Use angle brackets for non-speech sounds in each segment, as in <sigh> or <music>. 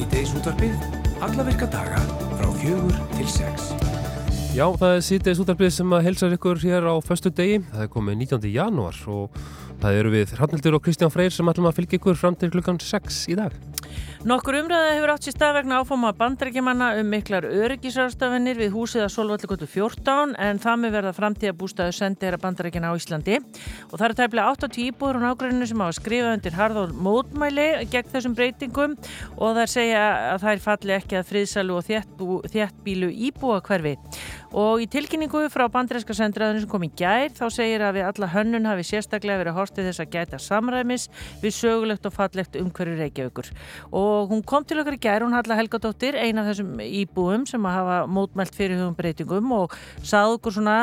Sýteis útvarpið, alla virka daga frá fjögur til sex. Já, það er Sýteis útvarpið sem að helsar ykkur hér á föstu degi. Það er komið 19. janúar og það eru við Hrannildur og Kristján Freyr sem ætlum að fylgja ykkur fram til klukkan 6 í dag. Nokkur umræða hefur átt sér stað vegna áfóma bandrækjumanna um miklar öryggisrástafinir við húsið að Solvallikotu 14 en það með verða framtíða bústaðu sendiðra bandrækjana á Íslandi. Og það eru tæmlega 80 íbúður og nágruninu sem hafa skrifað undir harðól mótmæli gegn þessum breytingum. Og það er segja að það er falli ekki að friðsalu og þéttbílu íbúa hverfi og í tilkynningu frá bandræska sendiræðinu sem kom í gær þá segir að við alla hönnun hafi sérstaklega verið hortið þess að gæta samræmis við sögulegt og fallegt umhverju reykjaukur og hún kom til okkar í gær, hún Halla Helgadóttir eina af þessum íbúum sem að hafa mótmælt fyrir hugum breytingum og sað okkur svona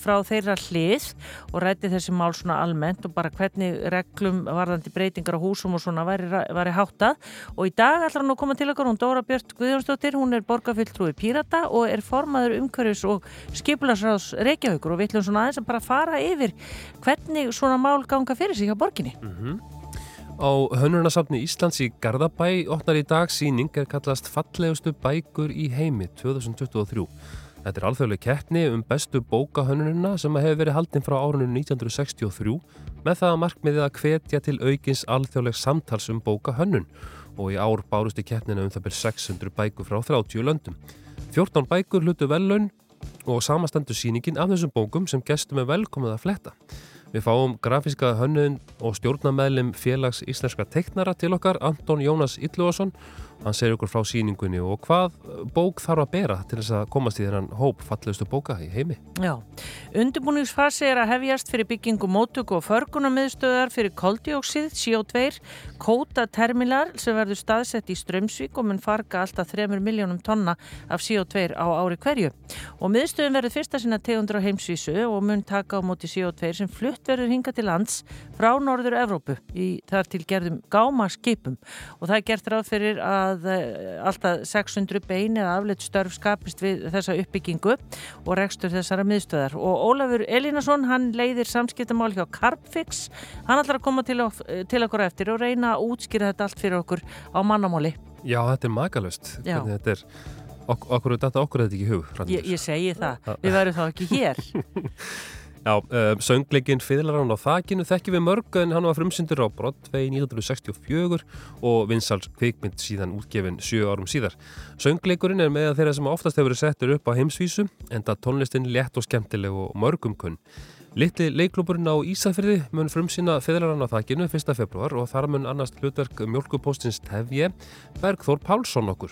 frá þeirra hlið og rætti þessi mál svona almennt og bara hvernig reglum varðandi breytingar á húsum og svona væri, væri háttað og í dag ætlar hann að koma til okkar, hún Dóra Björn Guðjónsdóttir, hún er borgarfylltrúi Pírata og er formaður umhverjus og skipilarsráðs Reykjavíkur og við ætlum svona aðeins að bara fara yfir hvernig svona mál ganga fyrir sig á borginni. Mm -hmm. Á hönnunasafni Íslands í Garðabæ opnar í dag síning er kallast Fallegustu bækur í heimi 2023. Þetta er alþjóðlega keppni um bestu bókahönnunina sem hefur verið haldinn frá árunum 1963 með það að markmiðið að hvetja til aukins alþjóðleg samtals um bókahönnun og í ár bárusti keppnina um það byrj 600 bækur frá 30 löndum. 14 bækur hlutu velun og samastendur síningin af þessum bókum sem gestum er velkomið að fletta. Við fáum grafíska hönnun og stjórnameðlim félags íslenska teiknara til okkar, Anton Jónas Ylluvason. Hann segir okkur frá síningunni og hvað bók þarf að bera til þess að komast í þennan hóp fallegustu bóka í heimi. Já, undirbúningsfasi er að hefjast fyrir byggingu móttöku og förgunarmiðstöðar fyrir koldjóksið, CO2, kótatermilar sem verður staðsett í Strömsvík og mun farga alltaf 3 miljónum tonna af CO2 á ári hverju. Og miðstöðun verður fyrsta sinna tegundur á heimsvísu og mun taka á móti CO2 sem flutt verður hinga til lands frá Norður Evrópu í þar til gerðum gáma skipum og það er gert ráð fyrir að alltaf 600 bein eða afleitt störf skapist við þessa uppbyggingu og rekstur þessara miðstöðar. Og Ólafur Elínason, hann leiðir samskiptamál hjá Carbfix, hann ætlar að koma til, til okkur eftir og reyna að útskýra þetta allt fyrir okkur á mannamáli. Já, þetta er makalust. Þetta er, ok okkur, þetta okkur er þetta ekki hug ég, ég segi það, við verðum þá ekki hér <laughs> Já, um, söngleikinn Fiðlarann á þakinu þekkjum við mörg en hann var frumsyndur á Broadway 1964 og vinsals kvikmynd síðan útgefin 7 árum síðar. Söngleikurinn er með þeirra sem oftast hefur settur upp á heimsvísu en það tónlistin létt og skemmtileg og mörgum kunn. Litli leiklúburinn á Ísafyrði mun frumsýna Fiðlarann á þakinu 1. februar og þar mun annast hlutverk mjölkupostins Tefje Bergþór Pálsson okkur.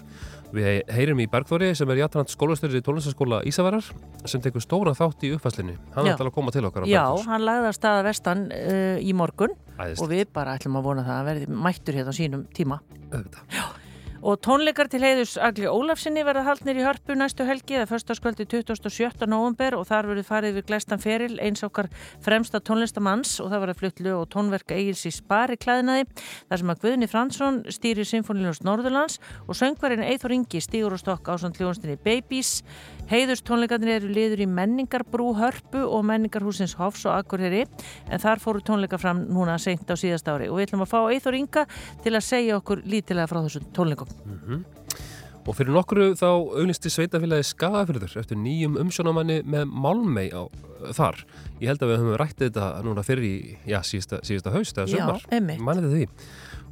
Við heyrim í Bergþóri sem er jættrand skólastöður í tónlistaskóla Ísafærar sem tekur stóra þátt í uppfæslinni. Hann ætlar að koma til okkar á Já, Bergþórs. hann lagði að staða vestan uh, í morgun Æðislegt. og við bara ætlum að vona það að verði mættur hérna á sínum tíma. Auðvitað. Og tónleikar til heiðus Agli Ólafsinni verða haldnir í hörpu næstu helgi eða förstaskvöldi 27. november og þar verður farið við glæstan feril eins okkar fremsta tónlistamanns og það verður fluttlu og tónverka eigils í spari klæðinaði þar sem að Guðni Fransson stýrir Sinfoníljós Norðurlands og söngvarinn Eithor Ingi stýgur og stokk á samt hljónstinni Babies. Heiðus tónleikarnir eru liður í menningarbrú hörpu og menningarhúsins Hofs og Akureyri en þar fóru tónleika fram núna seint á síðast ári og við ætlum að fá Eithor Inga til að segja okkur lítilega frá þessum tónleikum. Og fyrir nokkru þá auglisti sveitafélagi Skagafyrður eftir nýjum umsjónamanni með Malmei á þar. Ég held að við höfum rættið þetta núna fyrir í já, síðasta, síðasta haust eða Já, sumar. einmitt. Mænið því.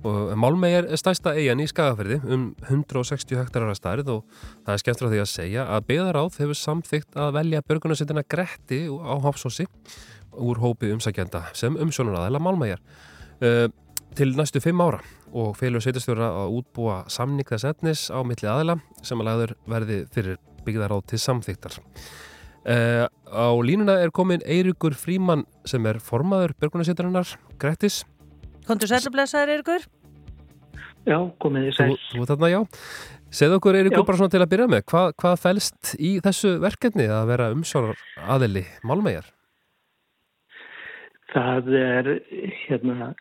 Og Malmei er stæsta eigin í Skagafyrði um 160 hektarar að stærð og það er skemmt frá því að segja að byggðaráð hefur samþygt að velja börgunarsveitina Gretti á Hafsósi úr hópi umsækjenda sem umsjónaraðila Malmeijar uh, til næstu fimm ára og félur sveitastjóra að útbúa samning þess etnis á milli aðila sem að lagður verði fyrir byggðaráð til samþyktar. Uh, á línuna er komin Eirikur Fríman sem er formaður börgunarsveitarinnar Grettis. Kontur sælublesaður, Eirikur? Já, komið Þú, sæl. þú þarna já. Segð okkur Eirikur Já. bara svona til að byrja með. Hvað, hvað fælst í þessu verkefni að vera umsjónar aðili Málmegar? Það er, hérna,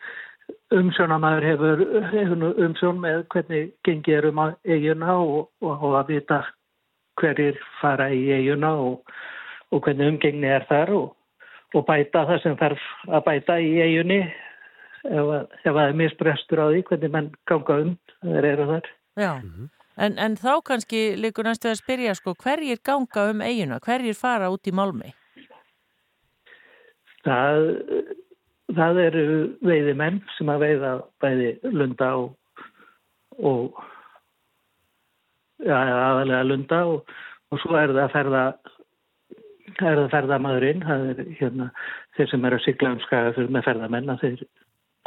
umsjónamaður hefur, hefur umsjón með hvernig gengið er um á eiguna og, og, og að vita hverjir fara í eiguna og, og hvernig umgengni er þar og, og bæta það sem þarf að bæta í eigunni ef, að- það er misbrestur á því hvernig menn ganga um þeir eru þar. Já, en, en þá kannski líkur næstu að spyrja sko hverjir ganga um eiguna, hverjir fara út í Málmei? Það, það eru veiði menn sem að veiða bæði lunda og, og ja, aðalega lunda og, og svo er það að ferða er það ferðamaðurinn það er hérna þeir sem eru að sigla um skaga fyrir með ferðamenn að þeir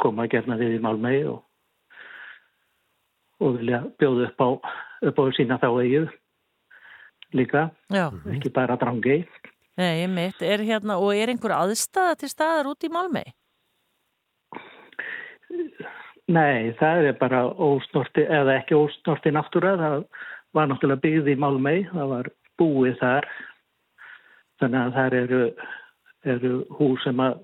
koma gerna við í Málmei og, og vilja bjóða upp á, upp á sína þá eigið líka, Já, ekki bara drangi. Nei, mitt, er hérna, og er einhver aðstæða til staðar út í Málmei? Nei, það er bara ósnorti, eða ekki ósnorti náttúra, það var náttúrulega byggð í Málmei, það var búið þar, þannig að það eru, eru hús sem að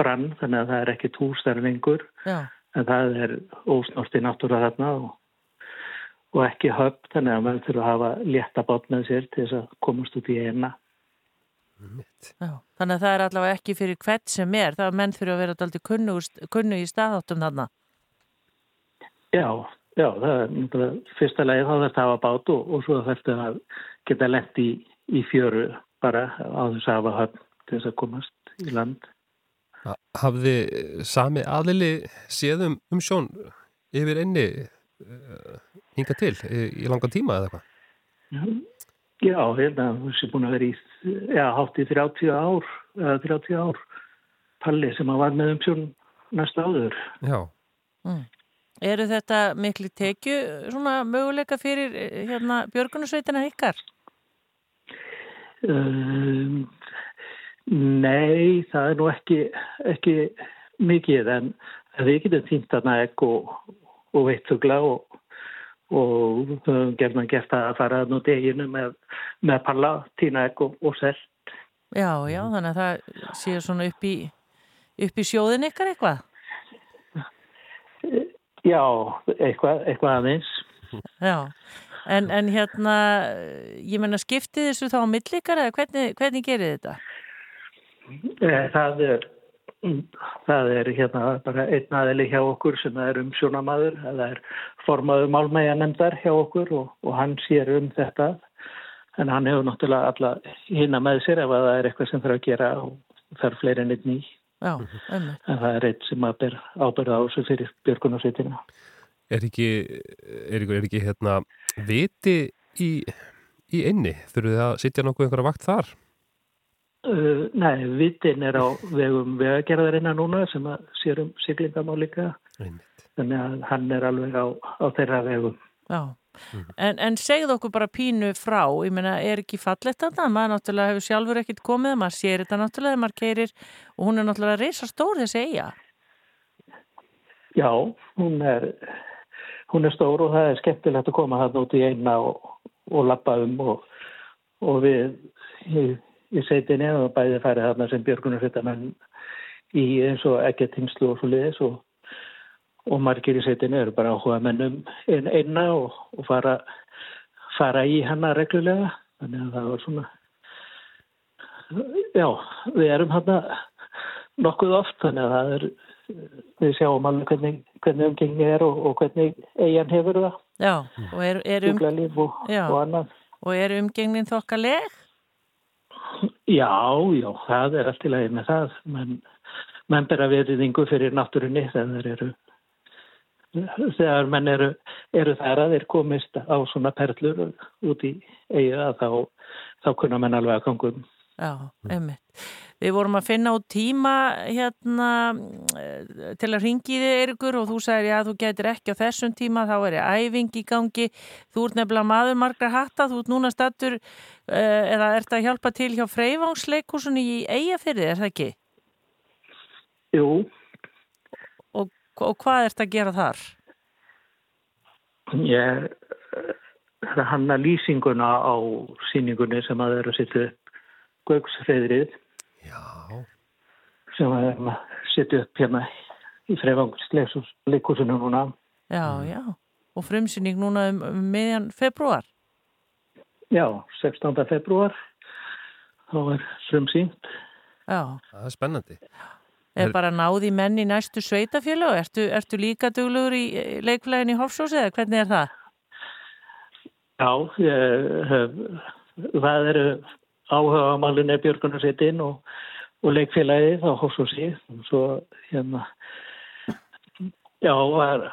brann, þannig að það er ekkit hús þar lengur, Já, en það er ósnorti náttúra þarna og, og ekki höfn, þannig að maður þurfa að hafa létta bát með sér til þess að komast út í eina. Já, þannig að það er allavega ekki fyrir hvert sem er, það að menn þurfa að vera daldi kunnu, kunnu í staðáttum þarna. Já, já, það er náttúrulega fyrsta leið þá þetta hafa bát og, og svo þetta að geta lent í, í fjöru bara á þess að hafa höfn til þess að komast í land. Hafði sami aðlili séðum um sjón yfir einni uh, hinga til í, í langan tíma eða eitthvað? Já, hérna, þessi búin að vera í, já, hátt í 30 ár, eða 30 ár, palli sem að var með um sjón næsta áður. Já, Mm. Eru þetta miklu tekju svona möguleika fyrir hérna björgunarsveitina ykkar? Um, nei, það er nú ekki, ekki mikið en við getum týnt þarna ekk og, og veittugla og, og höfum gerðan gert að fara nú deginu með, með palla, týna ekk og, og selt. Já, já, þannig að það séu svona upp í, upp í sjóðin ykkar eitthvað? Já, eitthvað, eitthvað aðeins. Já, en, en hérna, ég menna skiptið þessu þá á millikar eða hvernig, hvernig gerir þetta? Eh, Það er, það er hérna bara einn aðeli hjá okkur sem er um sjónamaður, það er formaður málmæja nefndar hjá okkur og, og hann sér um þetta. En hann hefur náttúrulega alla hinna með sér ef að það er eitthvað sem þarf að gera og þarf fleiri en einn í. Já. En það er einn sem að ber ábyrða á þessu fyrir björgunarsveitina. er ekki, er ekki, er ekki hérna viti í, í einni? Þurfuð þið að sitja nokkuð einhverja vakt þar? Uh, nei, vitin er á vegum vegagerðarinnar núna sem að sér um siglingamál líka. Einmitt. Þannig að hann er alveg á, á þeirra vegum. Já, en, en segðu okkur bara pínu frá, ég meina, er ekki fallegt þarna? Maður náttúrulega hefur sjálfur ekkit komið, maður sér þetta náttúrulega maður keirir og hún er náttúrulega reysa stór þessi eiga. Já, hún er, hún er stór og það er skemmtilegt að koma þarna út í eina og, og lappa um og, og við í, seitinni og bæði færið þarna sem björgunarsveitamenn í eins og ekki tingslu og svo liðis og, og margir í seitinni eru bara áhuga mennum ein, einna og, og fara, fara í hana reglulega. Þannig að það var svona, já, við erum hana nokkuð oft þannig að það er, við sjáum alveg hvernig, hvernig umgengi er og, og hvernig eigin hefur það, Já, og er, er, um, og, og er umgengnin þokkaleg? Já, já, það er allt í lagi með það, menn, menn bera veriðingu fyrir náttúrunni þegar eru, þegar menn eru, eru þar að þeir komist á svona perlur út í eiga þá, þá kunna menn alveg að gangum. Já, einmitt. Við vorum að finna á tíma hérna eh, til að ringi þig Eirikur og þú sagðir já þú getur ekki á þessum tíma þá er ég æfing í gangi þú ert nefnilega maður margra hatta þú ert núna stattur uh, eða ert að hjálpa til hjá Freyvángsleikusun í Eyjafyrði, er það ekki? Jú, Og, og hvað ert að gera þar? ég er að hanna lýsinguna á síningunni sem að eru að setja upp Gauksfeðrið Já, sem að erum að setja upp hérna í Freyvangsleikusunum núna. Já, já. Og frumsýning núna um, um miðjan februar? Já, 16. februar þá er frumsýnt. Já. það er spennandi. Er Er- bara náði menn í næstu sveitafjölu og ertu, ertu líka duglugur í leikflæðin í Hofsós eða hvernig er það? Já, ég, það eru áhuga á malunni Björgunarsveitin og, og leikfélagið á Hósúsi og svo hérna já,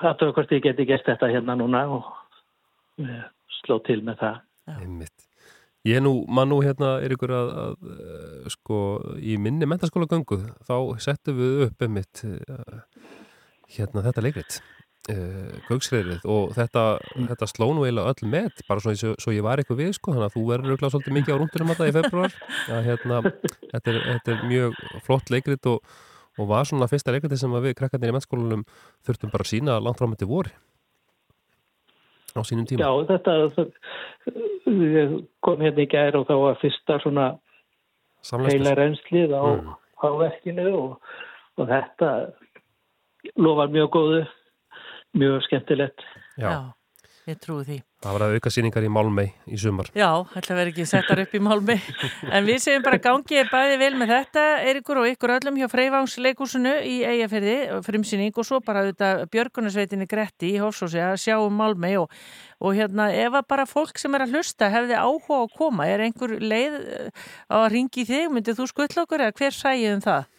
það er hvort ég geti gert þetta hérna núna og sló til með það. Einmitt. Ég nú, mann nú hérna er ykkur að, að eh, sko í minni mentaskóla gangu þá settum við upp einmitt uh, hérna þetta leikrit uh, Gauksreirið og þetta, mm. þetta sló nú eiginlega öll með bara svo, svo, ég var eitthvað við sko þannig að þú verður auðvitað svolítið mikið á rúndunum að það í februar <laughs> að hérna þetta er, þetta er mjög flott leikrit og, og var svona fyrsta leikriti sem við krakkarnir í mentaskólanum þurftum bara að sína langt frá með til voru á sínum tíma? Já, þetta kom hérna í gæri og þá var fyrsta svona heila reynslið á, mm. á verkinu og, og þetta lofar mjög góðu, mjög skemmtilegt. Já. Já ég trúi því. Það var að auka síningar í Málmei í sumar. Já, þetta verður ekki settar upp í Málmei. En við segjum bara gangið bæði vel með þetta, Eirikur og ykkur öllum hjá Freyvangsleikursunu í Eyjafjörði, frimsýning og svo bara auðvitað Björgunarsveitinni Gretti í Hófsósi að sjá um Málmei og, og hérna ef að bara fólk sem er að hlusta hefði áhuga að koma, er einhver leið eh, að ringi þig, myndið þú skuttla okkur eða hver sæðið um það?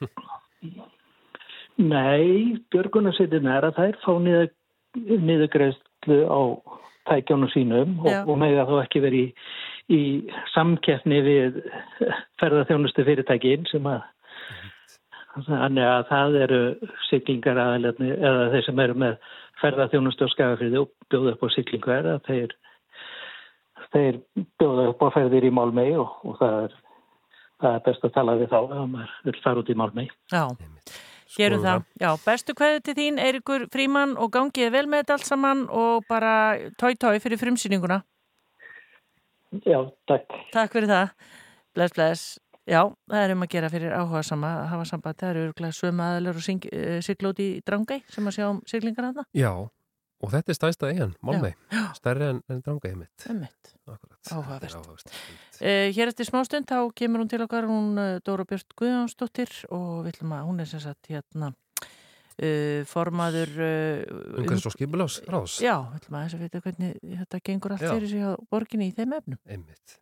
Nei, Björgunarsveitin er að þær fá niður niðurgreðslu á tækjónu sínum og, og með að þú ekki verið í, í samkeppni við ferðarþjónustu fyrirtækin sem að þannig að það eru syklingar aðalegni eða þeir sem eru með ferðarþjónustu og skafafriði og bjóða upp á syklingar að þeir, þeir bjóða upp á ferðir í Málmei og, og það, er, það er best að tala við þá ef maður vil fara út í Málmei Já Gerum það. Já, bestu hverju til þín, Eirikur Fríman og gangið vel með þetta allt saman og bara tói-tói fyrir frumsýninguna. Já, takk. Takk fyrir það. Bless, bless. Já, það er um að gera fyrir áhuga sama að hafa samband. Það eru örgulega sömu aðlur og uh, siglóti í Drangæ sem að sjá um siglingar hana. Já, Og þetta er stæsta eigin, Malmei, stærri en, en dranga einmitt. Einmitt, áhugavert. Uh, hér eftir smástund þá kemur hún til okkar, hún uh, Dóra Björn Guðjónsdóttir og við ætlum að hún er sem sagt hérna uh, formaður... Umhverfis og skipulás ráðs. Já, við ætlum að þess að vita hvernig þetta gengur allt fyrir sig á borginni í þeim efnum. Einmitt.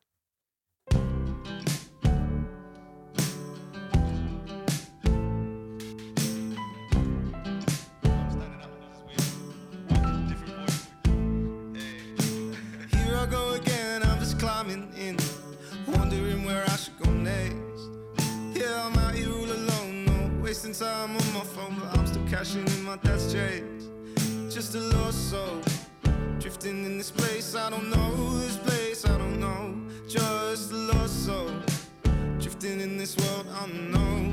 Wasting time on my phone, but I'm still cashing in my dad's change. Just a lost soul, drifting in this place. I don't know this place, I don't know. Just a lost soul, drifting in this world unknown.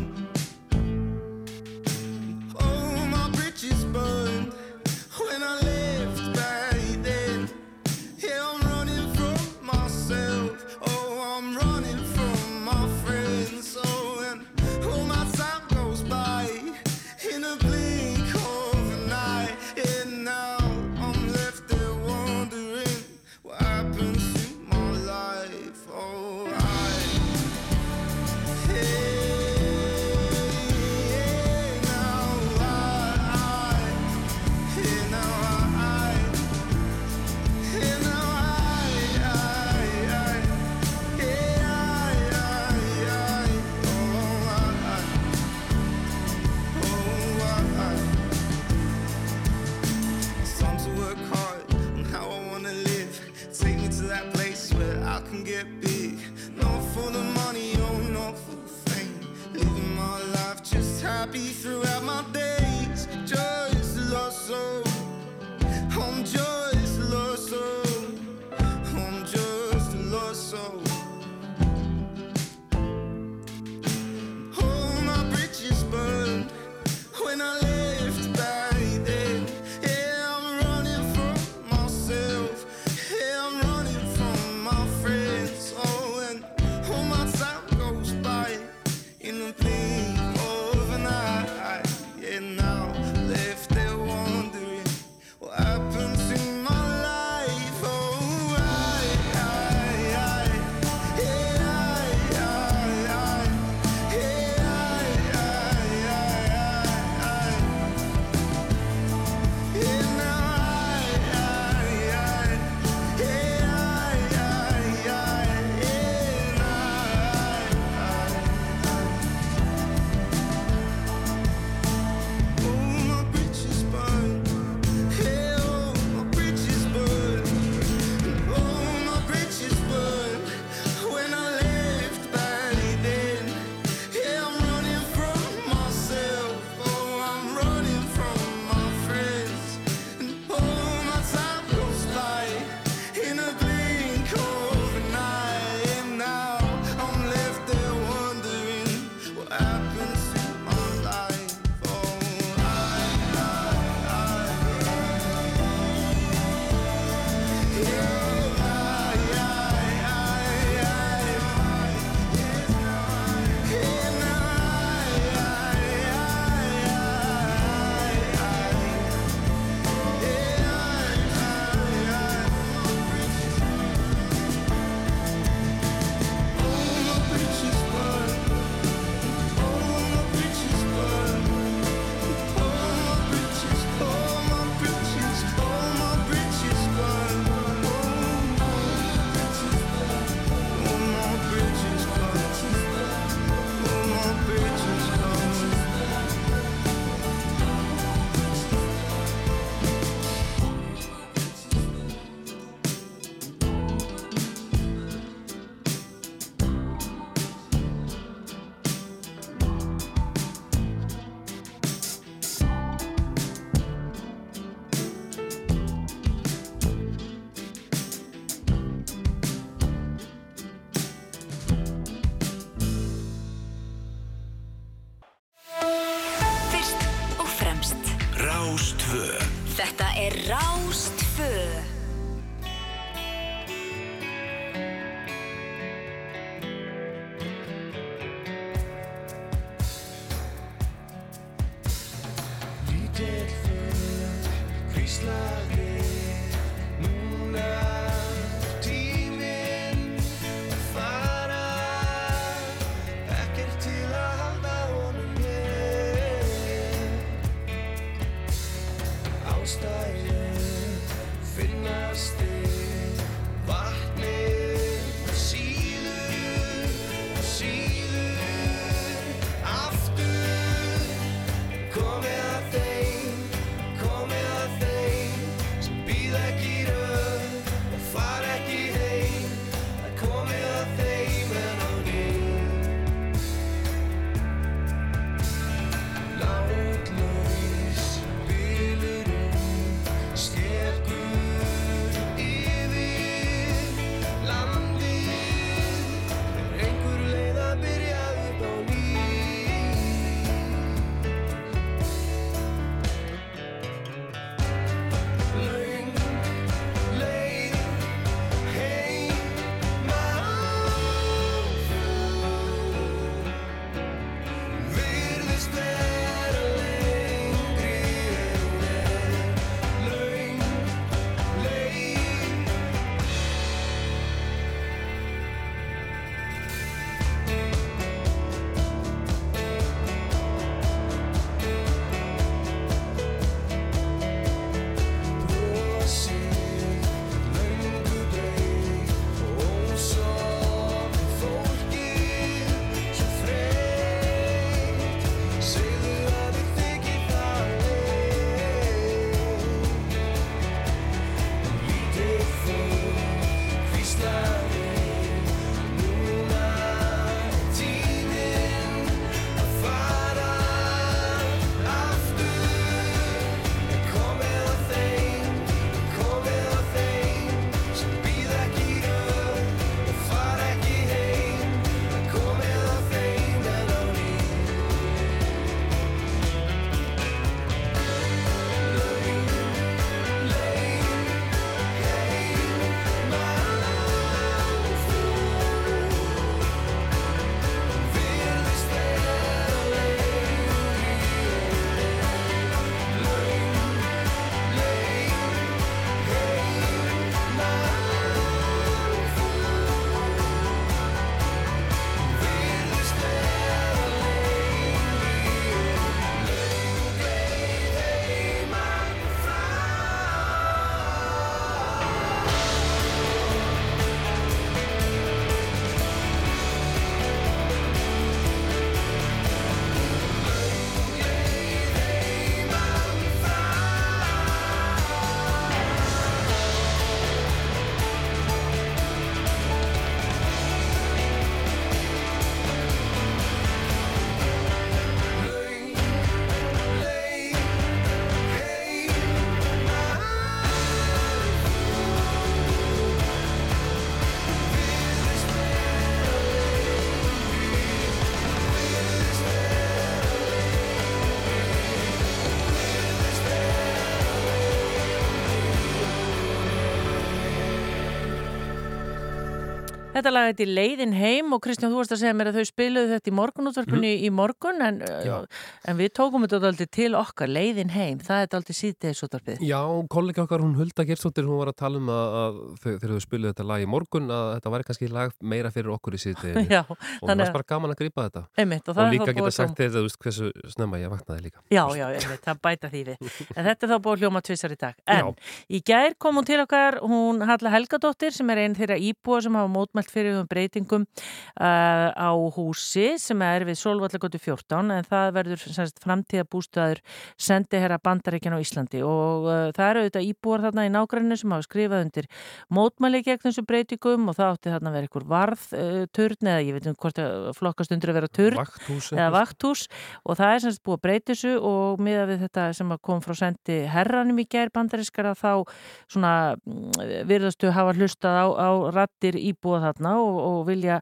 Þetta lag er leiðin heim og Kristján þú varst að segja mér að þau spiluðu þetta í morgunútvarpunni mm. í morgun en, uh, en við tókum þetta aldrei til okkar leiðin heim, það er aldrei síðdegisútvarpið. Já, kollega okkar hún Hulda Gerstóttir, hún var að tala um að, að þegar þau spiluðu þetta lag í morgun að þetta væri kannski lag meira fyrir okkur í síðdeginu <laughs> og það var bara gaman að gripa þetta einmitt, og, og líka geta sagt þetta, þú veist hversu snemma ég vaknaði líka. Já, já, einmitt, það bæta því við. <laughs> En þetta er þá búið hljóma tvisar í dag. En já. í gær kom hún til okkar, hún Halla Helgadóttir sem er einn þeirra íbúa sem hafa mótmælt fyrir um breytingum uh, á húsi sem er við Solvallagötu 14 en það verður semst, framtíða bústöður sendi herra bandaríkjan á Íslandi. Og uh, það eru auðvitað íbúar þarna í nágræninu sem hafa skrifað undir mótmæli gegn þessu breytingum og það átti þarna að vera einhver varðturn uh, eða ég veit um hvort flokkast undir að vera turn vakthús, eða vakthús. Og það er semst búið að breyta þessu og miða við þetta sem kom frá sendi herranum í gær bandarískara þá svona mm, virðastu hafa hlustað á, á rattir íbúa þarna og, og vilja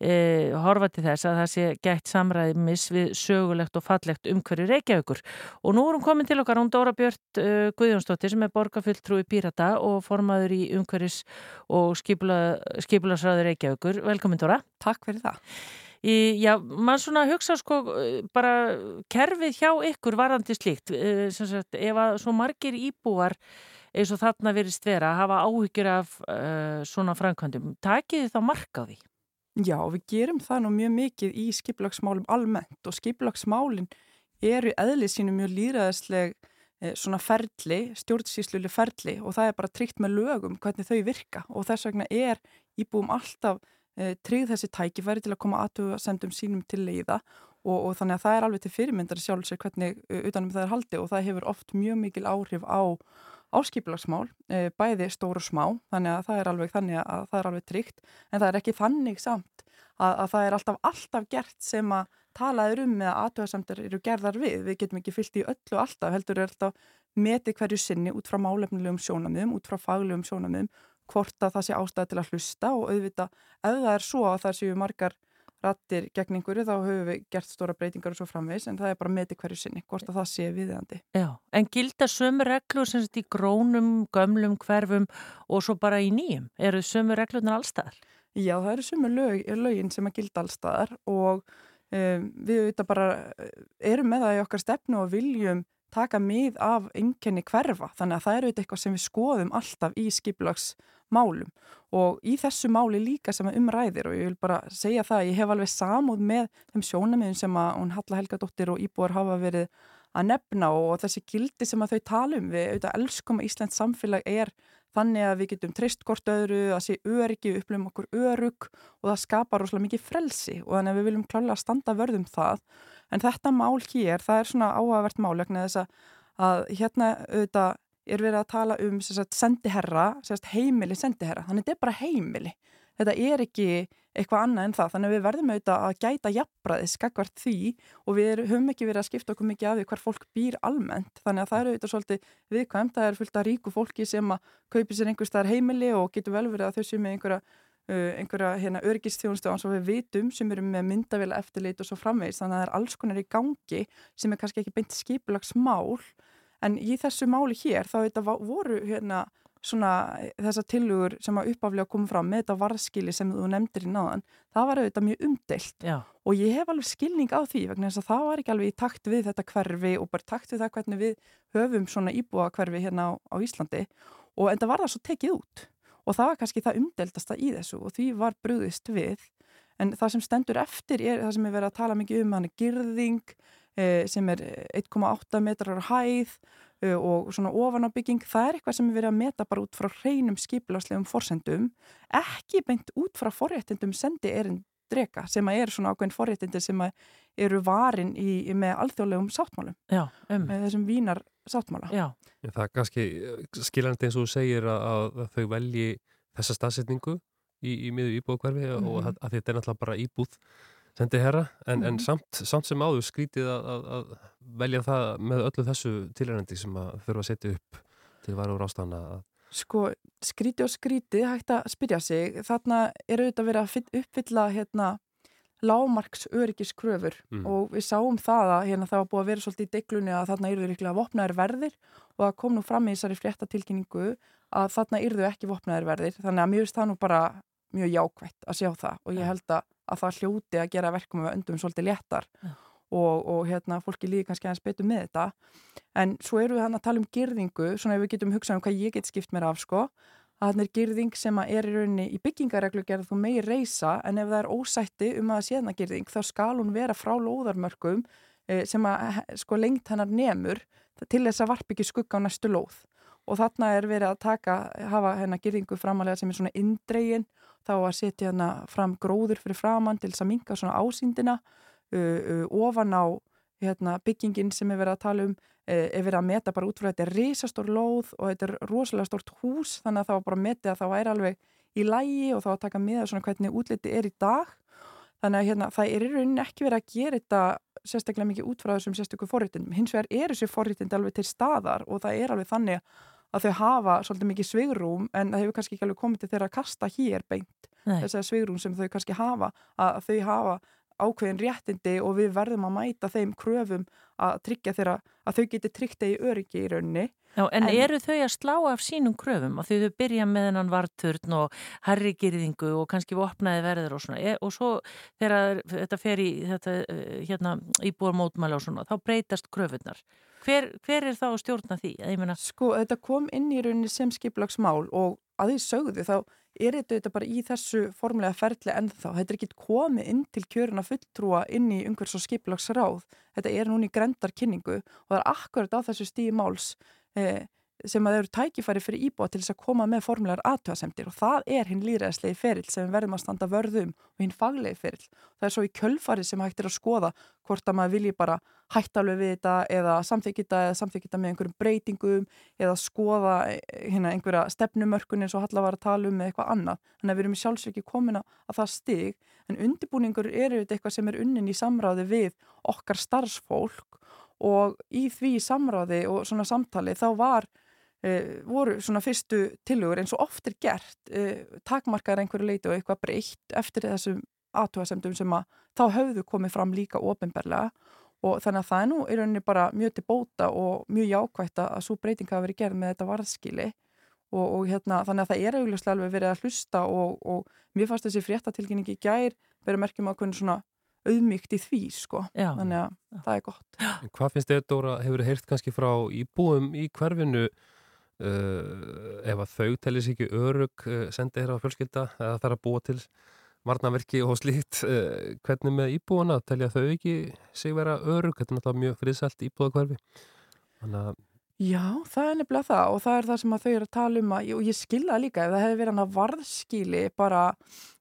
e, horfa til þess að það sé gætt samræðimis við sögulegt og fallegt umhverju Reykjavíkur. Og nú erum komin til okkar hún Dóra Björn uh, Guðjónsdóttir sem er borgarfulltrúi Pírata og formaður í umhverjus og skipularsræður Reykjavíkur. Velkomin Dóra. Takk fyrir það. Í, já, mann svona hugsa sko bara kerfið hjá ykkur varandi slíkt, sagt, ef að svo margir íbúar eins og þarna verist vera að hafa áhyggjur af uh, svona framkvæmdum. Takið þið þá mark á því? Já, við gerum það nú mjög mikið í skiplagsmálum almennt og skiplagsmálinn eru eðlið sínu mjög líraðisleg eh, svona ferli, stjórnsýsluleg ferli og það er bara tryggt með lögum hvernig þau virka og þess vegna er íbúum alltaf eh, tryggð þessi tækifæri til að koma aðtuga sendum sínum til leiða og, og þannig að það er alveg til fyrirmyndar sjálfsveit hvernig utanum það er haldi og það hefur oft mjög mikil áhrif á áskipilagsmál, eh, bæði stóru og smá, þannig að það er alveg alveg tryggt, en það er ekki þannig samt að, að það er alltaf, alltaf gert sem að talaður um með að aðtöðasamtir eru gerðar við, við getum ekki fyllt í öllu alltaf, heldur er alltaf metið hverju sinni út frá málefnilegum sjónamöðum, út frá faglegum sjónamöðum, hvort að það sé ástæði til að hlusta og auðvita ef það er svo að það séu margar rattir gegn einhverju þá höfum við gert stóra breytingar og svo framvegs en það er bara metið hverju sinni, hvort að það sé viðeigandi. Já, en gilda sömu reglur sem þetta í grónum, gömlum, hverfum og svo bara í nýjum? Eru sömu reglurnar allstaðar? Já, það eru sömu lög, lögin sem að gilda allstaðar og um, við bara eh, erum með það í okkar stefnu og viljum taka mið af einkenni hverfa. Þannig að það eru eitthvað sem við skoðum alltaf í skiplagsmálum og í þessu máli líka sem umræðir og ég vil bara segja það að ég hef alveg samúð með þeim sjónamiðum sem að hún Halla Helgadóttir og Íbúar hafa verið að nefna og þessi gildi sem að þau talum við auðvitað elskum að Íslands samfélag er þannig að við getum treyst hvort öðru, að sé öryggi, við upplifum okkur örug og það skapar rosalega mikið frelsi og þannig að við viljum klálega standa vörðum það En þetta mál hér, það er svona áhagvert mál vegna þess að hérna auðvitað er verið að tala um sagt, sendiherra, sagt, heimili sendiherra, þannig þetta er bara heimili. Þetta er ekki eitthvað annað en það, þannig að við verðum auðvitað að gæta jafnbræði skakvart því og við höfum ekki verið að skipta okkur mikið af því hvar fólk býr almennt, þannig að það eru auðvitað svolítið viðkvæmt, það er fullt af ríku fólki sem að kaupi sér einhver staðar heimili og getur vel verið að þau séu með einhverja Uh, einhverja hérna, örgistjónustu eins og við vitum sem eru með myndavila eftirlit og svo framvegis. Þannig að það er alls konar í gangi sem er kannski ekki beint skipilagsmál en í þessu máli hér þá þetta voru hérna svona þessa tilugur sem að uppaflega koma fram með þetta varðskili sem þú nefndir í náðan það var auðvitað mjög umdelt Já. og ég hef alveg skilning á því vegna þess að það var ekki alveg í takt við þetta hverfi og bara takt við það hvernig við höfum svona íbúa hverfi hérna á, á Íslandi. Og en það var það svo tekið út. Og það var kannski það umdeldasta í þessu og því var brúðist við. En það sem stendur eftir er það sem er verið að tala mikið um hann er girðing eh, sem er 1,8 metrar hæð og svona ofanábygging það er eitthvað sem er verið að meta bara út frá hreinum skiplaslegum forsendum ekki beint út frá forréttindum sendi erinn drega sem að er svona ákveðin forréttindi sem að eru varin í, með alþjóðlegum sáttmálum Já, um. með þessum vínar sáttmála. Já. Það er kannski eh, skiljandi eins og þú segir að, að þau velji þessa staðsetningu í, í miður íbúðkverfi mm. og að, að þetta er náttúrulega bara íbúð sendið herra, en, mm. en mhm. samt, samt sem áður skrítið að, að velja það með öllu þessu tilhengandi sem að þurfa að setja upp til varu úr ástana Sko, skríti og skríti hægt að spyrja sig, þarna er auðvitað verið að uppfylla hérna lámarks öryggiskröfur mm. og við sáum það að hérna, það var búið að vera svolítið í deglunni að þarna yrður ykkurlega vopnaðir verðir og það kom nú fram í þessari fréttatilkynningu að þarna yrðu ekki vopnaðir verðir þannig að mjög veist það nú bara mjög jákvætt að sjá það og ég held að, að það hljóti að gera verkum með öndum svolítið léttar og, og hérna fólki líði kannski aðeins betur með þetta. En svo eru við hann að tala um girðingu svona ef við getum hugsað um hvað ég get skipt mér af sko að hann er girðing sem er í rauninni í byggingareglu gerð þú megi reysa en ef það er ósætti um að séðna girðing þá skal hún vera frá lóðarmörkum eh, sem að sko lengt hennar nemur til þess að varp ekki skugga á næstu lóð og þarna er verið að taka, hafa hennar girðingu framalega sem er svona indregin þá að setja hennar fram gróður fyrir framann til þess að minga svona ásýndina uh, uh, ofan á hérna, byggingin sem er verið að tala um uh, er verið að meta bara út frá þetta risastór lóð og þetta er rosalega stórt hús þannig að það var bara að metja að það væri alveg í lægi og þá að taka með svona hvernig útliti er í dag. Þannig að hérna, það er í rauninni ekki verið að gera þetta sérstaklega mikið út frá þessum sérstöku forritindum hins vegar er þessi forritind alveg til staðar og það er alveg þannig að þau hafa svolítið mikið svigrum en það hefur kannski ekki alveg komið til þeirra að kasta hér beint þess að svigrum sem þau kannski hafa að þau hafa ákveðin réttindi og við verðum að mæta þeim kröfum að tryggja þeirra að þau geti tryggt eða í öryggi í rauninni. Já, en, en eru þau að slá af sínum kröfum? Að þau byrja með hennan varturn og herrigirðingu og kannski vopnaði verður og svona. Og svo þegar þetta fer í þetta, eh, hérna, íbúarmótmæla og svona þá breytast kröfunar hver, hver er þá að stjórna því? Sko þetta kom inn í rauninni sem skiplagsmál og að því sögðu þá er þetta bara í þessu formulega ferli en þá, þetta er ekki komið inn til kjöruna fulltrúa inn í umhvers og skiplagsráð, þetta er núni í grendarkynningu og það er akkurat á þessu stíði máls eh, sem að þau eru tækifæri fyrir íbúa til þess að koma með formulegar aðtöðasemtir og það er hinn líðræðslegi ferill sem við verðum að standa vörðum og hinn faglegi ferill. Það er svo í kjölfari sem hægt er að skoða hvort að maður vilji bara hætta alveg við þetta eða samþykita eða samþykita með einhverjum breytingum eða skoða eh, hérna einhverja stefnumörkun eins og Halla var að tala um með eitthvað annað. Þannig að við erum sjálfsveiki komin að það stig en undirbúningur eru eitthvað sem er unnin í samráði við okkar starfsfólk og í því samráði og svona samtali þá var voru svona fyrstu tilugur eins og oft er gert uh, takmarkar einhverju leiti og eitthvað breytt eftir þessum aðtúasemdum sem að þá höfðu komið fram líka ofinberlega og þannig að það er nú í rauninni bara mjög til bóta og mjög jákvægt að svo breyting hafa verið gerð með þetta varðskili og, og hérna þannig að það er auðvitað alveg verið að hlusta og, og mér fannst þessi fréttatilkynningi gær verið merkjum að kunna svona auðmygt í því sko. Já. þannig að það er gott. En Hvað finnst þið Dóra, hefur þið heyrt kannski frá íbúum í hverfinu Uh, ef að þau tellis ekki örug uh, sendi þeirra á fjölskylda eða þarf að búa til varnaverki og slíkt uh, hvernig með íbúana? Telja þau ekki sig vera örug þetta er náttúrulega mjög friðsælt íbúðakverfi þannig að Já, það er nefnilega það og það er það sem þau eru að tala um að, og ég skilða líka ef það hefði verið hann að varðskili bara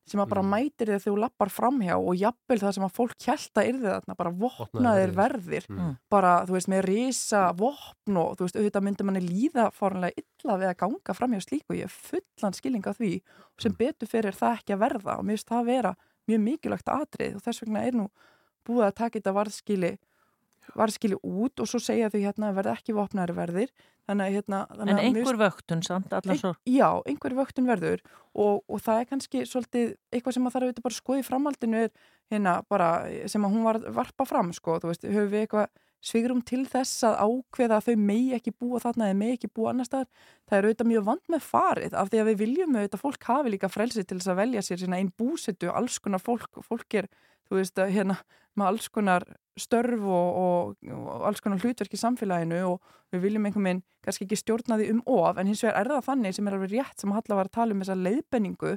sem að bara mm. mætir þig þegar þú lappar framhjá og jafnvel það sem að fólk kjælta yrði þarna, bara vopnaðir verðir mm. bara, þú veist, með risa vopn og þú veist, auðvitað myndir manni líða fórunlega illa við að ganga framhjá slík og ég er fullan skilning af því sem mm. betur fyrir það ekki að verða og mér finnst það að vera mjög mikilvægt aðrið og þess vegna er nú búið að taka þetta varðskili varðskili út og svo segja þau hérna að verða ekki vopnæri verðir þannig hérna þannig En einhver vöktun samt? Ein, já, einhver vöktun verður og, og það er kannski svolítið eitthvað sem að þarf að bara skoði framhaldinu er hérna bara sem að hún var varpa fram sko, þú veist, höfum við eitthvað svigurum til þess að ákveða að þau megi ekki búa þarna eða megi ekki búa annar staðar. Það er auðvitað mjög vand með farið af því að við viljum auðvitað fólk hafi líka frelsi til þess að velja sér sína einn búsetu alls konar fólk, fólk er þú veist hérna með alls konar störf og, og, og alls konar hlutverk í samfélaginu og við viljum einhvern veginn kannski ekki stjórna því um of. En hins vegar er það þannig sem er alveg rétt sem Halla var að tala um þessa leiðbenningu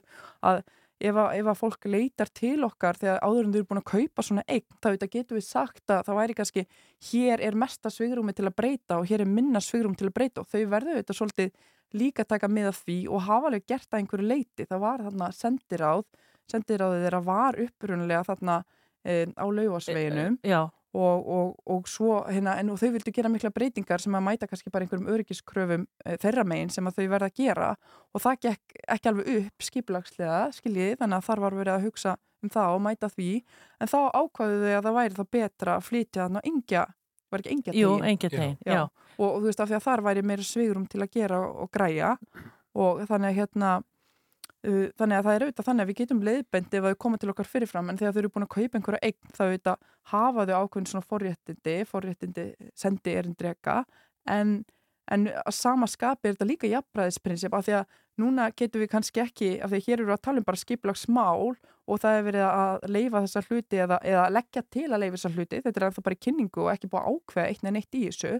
að ef að, ef að fólk leitar til okkar þegar áður en þau eru búin að kaupa svona eign þá getur við sagt að það væri kannski hér er mesta svigrúmi til að breyta og hér er minna svigrum til að breyta. Og þau verður þetta svolítið líka taka með að því og hafa alveg gert það einhverju leiti það var þarna sendiráð sendiráðið þeirra var upprunlega þarna e, á laugasveginu e, e, og, og, og svo hérna, en þau vildu gera mikla breytingar sem að mæta kannski bara einhverjum öryggiskröfum e, þeirra megin sem að þau verða að gera og það gekk ekki alveg upp skiplagslega, skiljiði, þannig að þar var verið að hugsa um það og mæta því en þá ákvaðu þau að það væri þá betra að flytja þannig að engja var ekki engja tegin? Jú, engja tegin, já. já. Og, og þú veist af því að þar væri meira svigurum til að gera og græja og þannig að hérna þannig að það er auðvitað þannig að við getum leiðbendi ef þau koma til okkar fyrirfram en þegar þau eru búin að kaupa einhverja eign þá auðvitað hafa þau ákveðin svona forréttindi, forréttindi sendi erindrega en, en að sama skapi er þetta líka jafnbræðisprinsip af því að núna getum við kannski ekki, af því að hér eru að tala um bara skiplagsmál og það er verið að leifa þessar hluti eða, eða leggja til að leifa þessar hluti, þetta er ennþá bara í kynningu og ekki búið að ákveða eitt en eitt í þessu.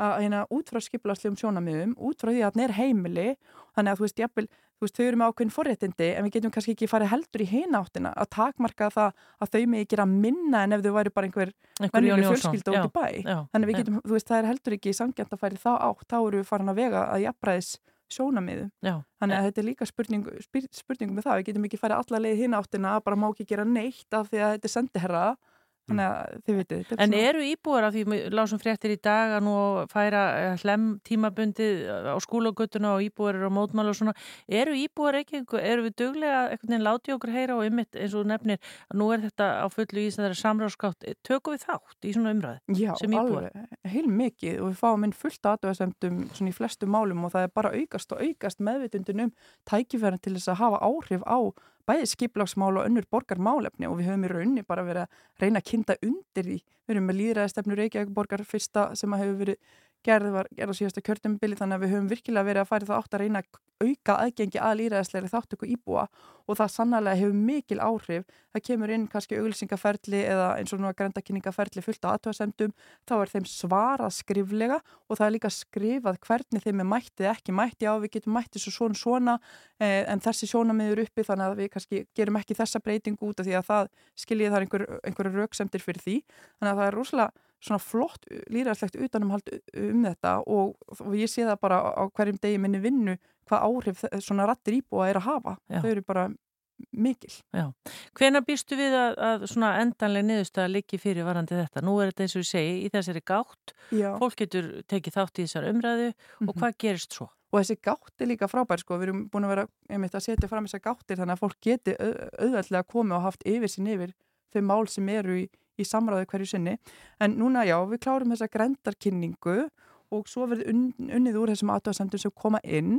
Að hérna út frá skiplagslegum sjónamiðum, út frá því að það er heimili, þannig að þú veist, jafnvel, þú veist, þau eru með ákveðin forréttindi en við getum kannski ekki farið heldur í hináttina að takmarka það að þau með ekki að minna en ef þau væri bara einhver vennileg fjölskylda út í bæ. Já, þannig við getum, já. þú veist, það er heldur ekki sangjant að færi þá átt, þá eru við farin að vega að jafnbræðis sjónamiðu. Þannig að þetta er líka spurning, spurning með það, við getum ekki farið alla leið hináttina að bara má ekki gera neitt af því að þetta er sendiherra Þannig að þið veitu. En svona... eru íbúar af því lásum fréttir í dag að nú færa eh, hlem tímabundið á skólagötuna og íbúar eru á mótmála og svona. Eru íbúar ekki, eru við duglega eitthvað en láti okkur heyra og ymmit eins og nefnir að nú er þetta á fullu í þessari samráðskátt. Tökum við þátt í svona umræði? Já, alveg, heil mikið og við fáum inn fullt aðdöðasendum svona í flestu málum og það er bara aukast og aukast meðvitundin um tækifærin til þess að hafa áhrif á bæði skiplagsmál og önnur borgarmálefni og við höfum í raunni bara verið að reyna að kynnta undir því. Við höfum með líðræðistefnu Reykjavík borgar fyrsta sem að hefur verið gerð var gerð á síðasta kjörtumubili þannig að við höfum virkilega verið að færi það átt að reyna að auka aðgengi að líðræðisleiri þáttöku íbúa og það sannlega hefur mikil áhrif. Það kemur inn kannski auglýsingaferli eða eins og nú að grendakynningaferli fullt á aðtöðasendum, þá er þeim svarað skriflega og það er líka skrifað hvernig þeim er mættið ekki mætti á við getum mættið svo svona svona eh, en þessi sjónamiður uppi þannig að við kannski gerum ekki þessa breytingu út af því að það svona flott líræðslegt utanumhald um þetta og, og ég sé það bara á hverjum degi minni vinnu hvað áhrif svona rattir íbúa er að hafa. Já. Þau eru bara mikil. Já. Hvena býrstu við að, að svona endanlega niðurstað liggi fyrir varandi þetta? Nú er þetta eins og ég segi í þessari gátt, Já. fólk getur tekið þátt í þessar umræðu mm -hmm. og mhm. hvað gerist svo? Og þessi gátt er líka frábær sko, við erum búin að vera einmitt að setja fram þessar gáttir þannig að fólk geti auðveldlega komið og haft yfir sín yfir þau mál sem eru í í samræðu hverju sinni. En núna já, við klárum þessa grendarkynningu og svo verður un, unnið úr þessum aðtöðasendur sem koma inn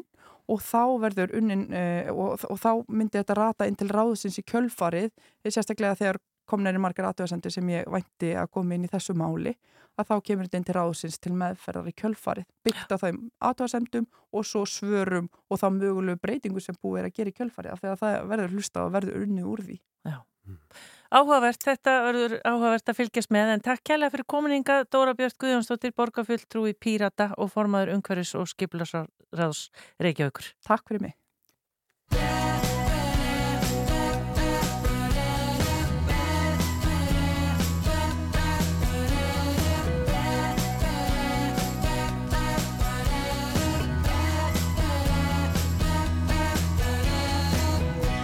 og þá verður unnin uh, og, og þá myndi þetta rata inn til ráðsins í kjölfarið, sérstaklega þegar komnæri margar aðtöðasendur sem ég vænti að koma inn í þessu máli, að þá kemur þetta inn til ráðsins til meðferðar í kjölfarið, byggt á þeim aðtöðasendum og svo svörum og þá mögulegu breytingu sem búið er að gera í kjölfarið, af því að það verður hlusta og verður unnið úr því. Já. Áhugavert, þetta verður áhugavert að fylgjast með en takk kærlega fyrir komininga Dóra Björn Guðjónsdóttir, borgarfulltrúi Pírata og formaður umhverfis og skiplasráðs Reykjavíkur. Takk fyrir mig.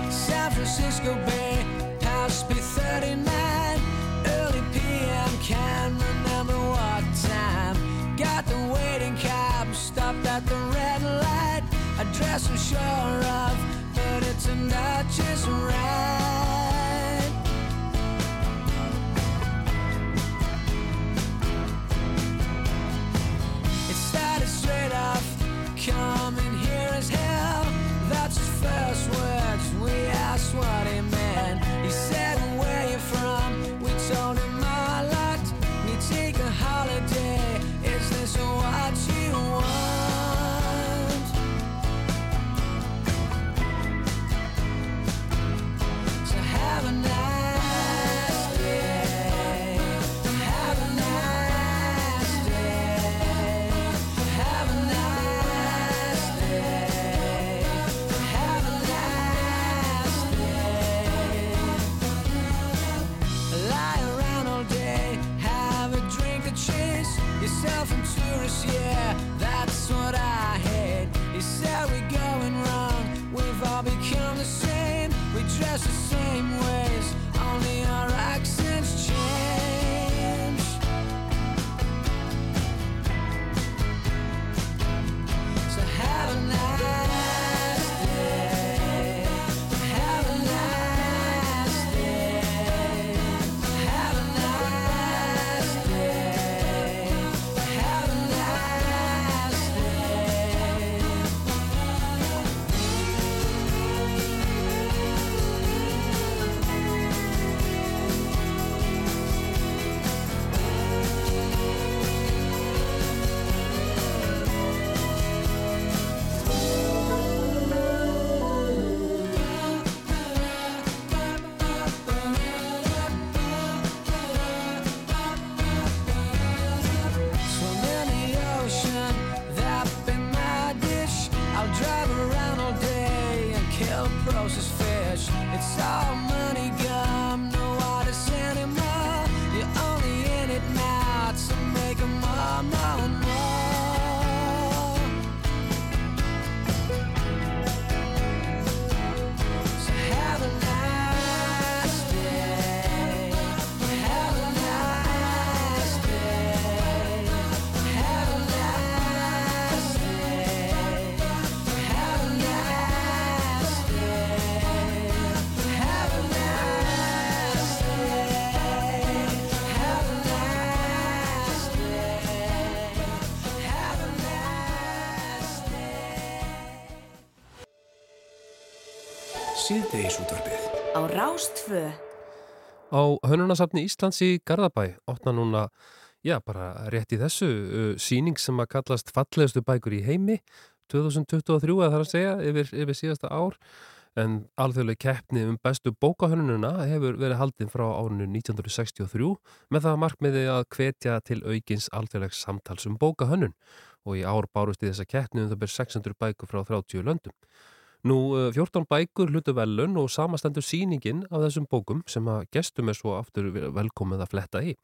San Francisco Bay sure síðdegisútvarfið. Á Rástfö. Á Hönunasafni Íslands í Garðabæ opna núna, já bara rétt í þessu, uh, síning sem að kallast fallegustu bækur í heimi 2023 að það er að segja yfir, yfir síðasta ár en alþjóðlega keppni um bestu bókahönnununa hefur verið haldinn frá árinu 1963 með það markmiði að hvetja til aukins alþjóðlegs samtals um bókahönnun og í ár bárust í þessa keppni um það ber 600 bækur frá 30 löndum. Nú, 14 bækur hlutu velun og samastendur síningin af þessum bókum sem að gestum er svo aftur velkomið að fletta í.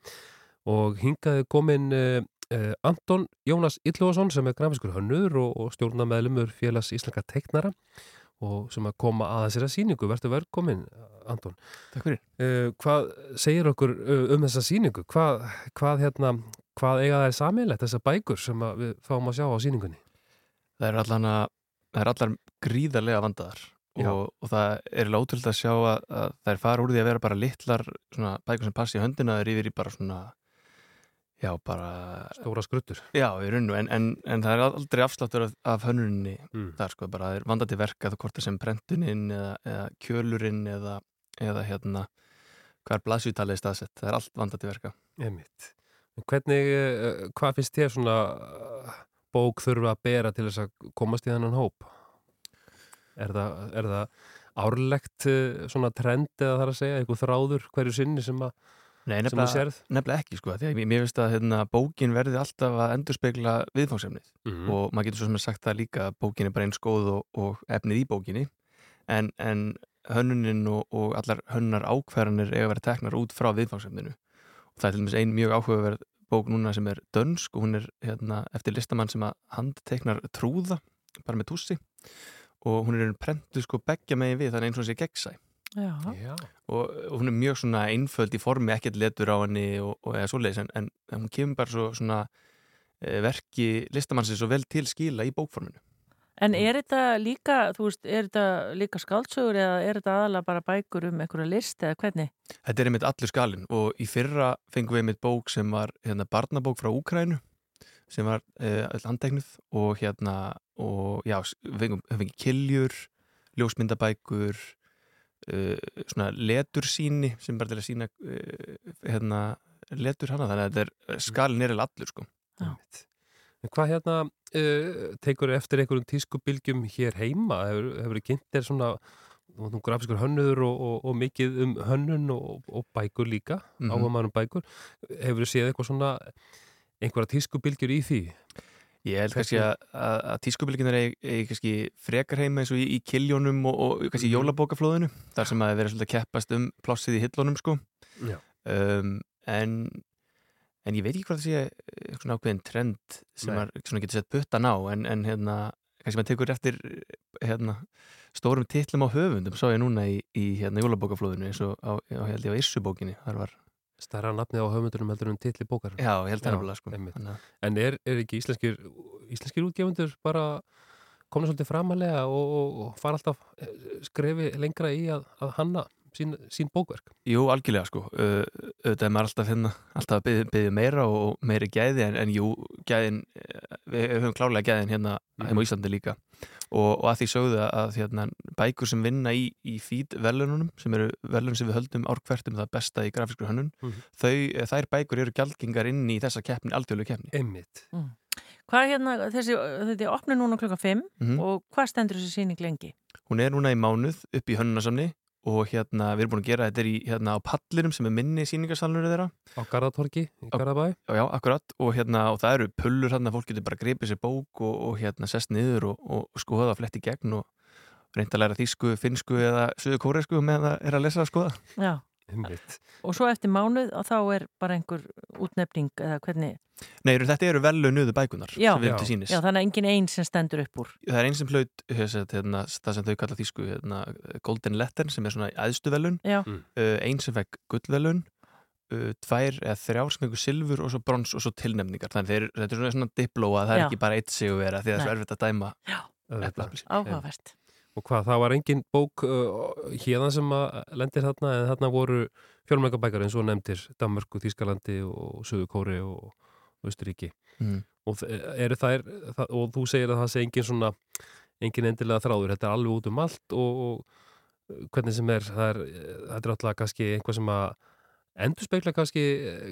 Og hingaði komin uh, uh, Anton Jónas Illúason sem er grafiskur hönnur og, og stjórnameðlumur félags íslenska teiknara og sem að koma að þessira síningu. Verður velkomin, Anton. Takk fyrir. Uh, hvað segir okkur um þessa síningu? Hvað, hvað, hérna, hvað eiga það er samilegt, þessar bækur sem við fáum að sjá á síningunni? Það er allan að það er allar gríðarlega vandaðar og, og það er látrúld að sjá að, að er fara úr því að vera bara litlar svona, bækur sem passi í höndina er yfir í bara svona já bara stóra skruttur já en, en, en það er aldrei afsláttur af, af hönnuninni mm. þar sko bara það er vandandi þá hvort það sem prentuninn eða, eða kjölurinn eða, eða hérna hver blasjutalið staðsett það er allt vandandi verka Einmitt. Hvernig, hvað finnst þér svona bók þurfa að bera til þess að komast í þennan hóp? Er það, er það árlegt eh, svona trend eða þar að segja, eitthvað þráður hverju sinni sem að Nei, nefnilega, nefnilega ekki sko, því að mér finnst að hérna, bókin verði alltaf að endurspegla viðfáðsefnið mm -hmm. og maður getur svo sem að sagt það líka að bókin er bara eins góð og, og efnið í bókinni. En, en hönnunin og, og allar hönnar ákverðanir eiga að vera teknar út frá viðfáðsefninu og það er til dæmis ein mjög áhugaverð bók núna sem er dönsk og hún er hérna, eftir listamann sem að handteknar trúða, bara með tússi og hún er prentu sko begja megin við þannig eins og hún sé gegnsæ. Og, og hún er mjög svona einföld í formi, ekkert letur á henni og, og eða svoleiðis en, en hún kemur bara svo svona e, verki listamannsins svo vel til skila í bókforminu. En er þetta líka, þú veist, er þetta líka skáldsögur eða er þetta aðalega bara bækur um einhverja list eða hvernig? Þetta er einmitt allur skalin og í fyrra fengum við einmitt bók sem var hérna, barnabók frá Úkrænu sem var eh, landtegnuð og hérna, og já, við fengum kiljur, ljósmyndabækur, uh, svona letursíni sem bara til að sína uh, hérna, letur hana, þannig að þetta er skalin er allur sko. Já. Hvað hérna uh, tekur eftir einhverjum tískubilgjum hér heima? Hefur, þið kynnt þér svona grafiskur hönnur og, og, og mikið um hönnun og, og bækur líka, mm -hmm. áhuga maður um bækur. Hefur þið séð eitthvað svona einhverja tískubilgjur í því? Ég held kannski að, að, að tískubilgjunar er, er kannski frekar heima eins og í, í kiljónum og kannski í mhm. jólabókaflóðinu, þar sem að það verður svolítið að keppast um plossið í hillónum sko. Um, en en ég veit ekki hvað það sé eh, svona ákveðin trend sem maður getur sett puttan á en, en hérna, kannski maður tekur eftir hérna, stórum titlum á höfundum sá ég núna í, í hérna jólabókaflóðinu eins og á, á, á Issubókinni þar var Stærra nafnið á höfundunum heldur en titli bókar Já, ég held það sko. En er, er ekki íslenskir íslenskir útgefundur bara komin svolítið framalega og, og, og fara alltaf eh, skrefi lengra í að, að hanna sín, sín bókverk. Jú, algjörlega sko auðvitað er maður alltaf finna alltaf að byggja, byggja meira og meiri gæði en, en jú, gæðin við höfum klálega gæðin hérna mm. heim á Íslandi líka og, og að því sögðu að hérna, bækur sem vinna í, í fít velununum, sem eru velun sem við höldum árkvertum það besta í grafískur hönnun mm. þau, þær bækur eru gjaldgingar inn í þessa keppni, aldjóðlu keppni. Emmitt. Mm. Hvað er hérna, þessi, þetta er opnið núna klokka 5 -hmm. og hvað stendur þessi síning lengi? Hún er núna í mánuð upp í hönnunasamni og hérna við erum búin að gera þetta í, hérna, á pallirum sem er minni síningarsalunur þeirra. Á Garðatorki í Garðabæ. Já, akkurat, og, hérna, og það eru pullur hérna, fólk getur bara að greipa sér bók og, og hérna sest niður og, og skoða flett í gegn og reynda að læra þýsku, finsku eða söðu kóresku með það er að lesa að skoða. Já, og svo eftir mánuð og þá er bara einhver útnefning eða hvernig Nei, þetta eru velunuðu bækunar já, já. já, þannig að engin einn sem stendur upp úr. Það er einn sem hlaut hérna, það sem þau kalla þýsku hérna, Golden Letter sem er svona aðstu velun mm. uh, einn sem fekk gullvelun uh, tvær eða þrjár sem fekk silfur og svo brons og svo tilnefningar. Þannig að þetta er svona, svona diplóa það er ekki bara eitt sig að vera því að það er svo erfitt að dæma Áhugavert Og hvað, það var engin bók uh, hérna sem að lendir þarna en þarna voru fjölmækabækar eins og nefndir Danmörku, Þískalandi og Söðu Kóri og Östuríki mm. og, þær, það, og þú segir að það sé engin svona engin endilega þráður, þetta er alveg út um allt og, og hvernig sem er, það er, það er alltaf kannski einhvað sem að endur speikla kannski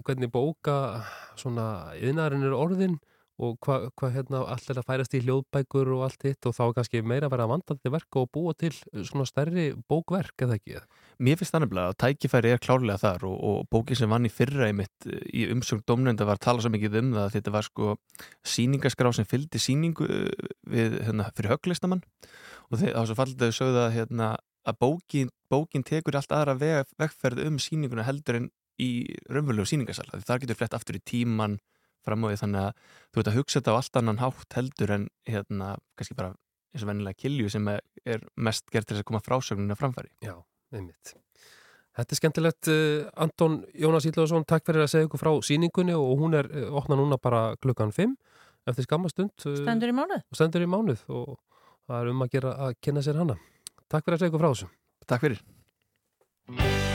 hvernig bóka svona yðnarinn er orðin og hvað hva, hérna allir að færast í hljóðbækur og allt hitt og þá kannski meira að vera vandandi verk og búa til svona stærri bókverk eða ekki? Mér finnst það nefnilega að tækifæri er klárlega þar og, og bókin sem vann í fyrra í mitt í umsöng domnenda var að tala svo mikið um það að þetta var sko síningaskrá sem fylgdi síningu við, hérna, fyrir höglistamann og það var svo fallið að þau sögða hérna, að bókin, bókin tekur allt aðra veg, vegferð um síninguna heldur en í raunverulegu síningasal. Það getur flett aftur í tíman fram á því þannig að þú ert að hugsa þetta á allt annan hátt heldur en hérna kannski bara eins og vennilega kilju sem er mest gert til þess að koma frásögnuna framfæri. Já, einmitt. Þetta er skemmtilegt. Eh, Anton Jónas Íllaðarsson, takk fyrir að segja ykkur frá síningunni og hún er eh, opna núna bara klukkan 5 eftir skammastund. Eh, stendur í mánuð. Stendur í mánuð og það er um að gera að kynna sér hana. Takk fyrir að segja ykkur frá þessu. Takk fyrir.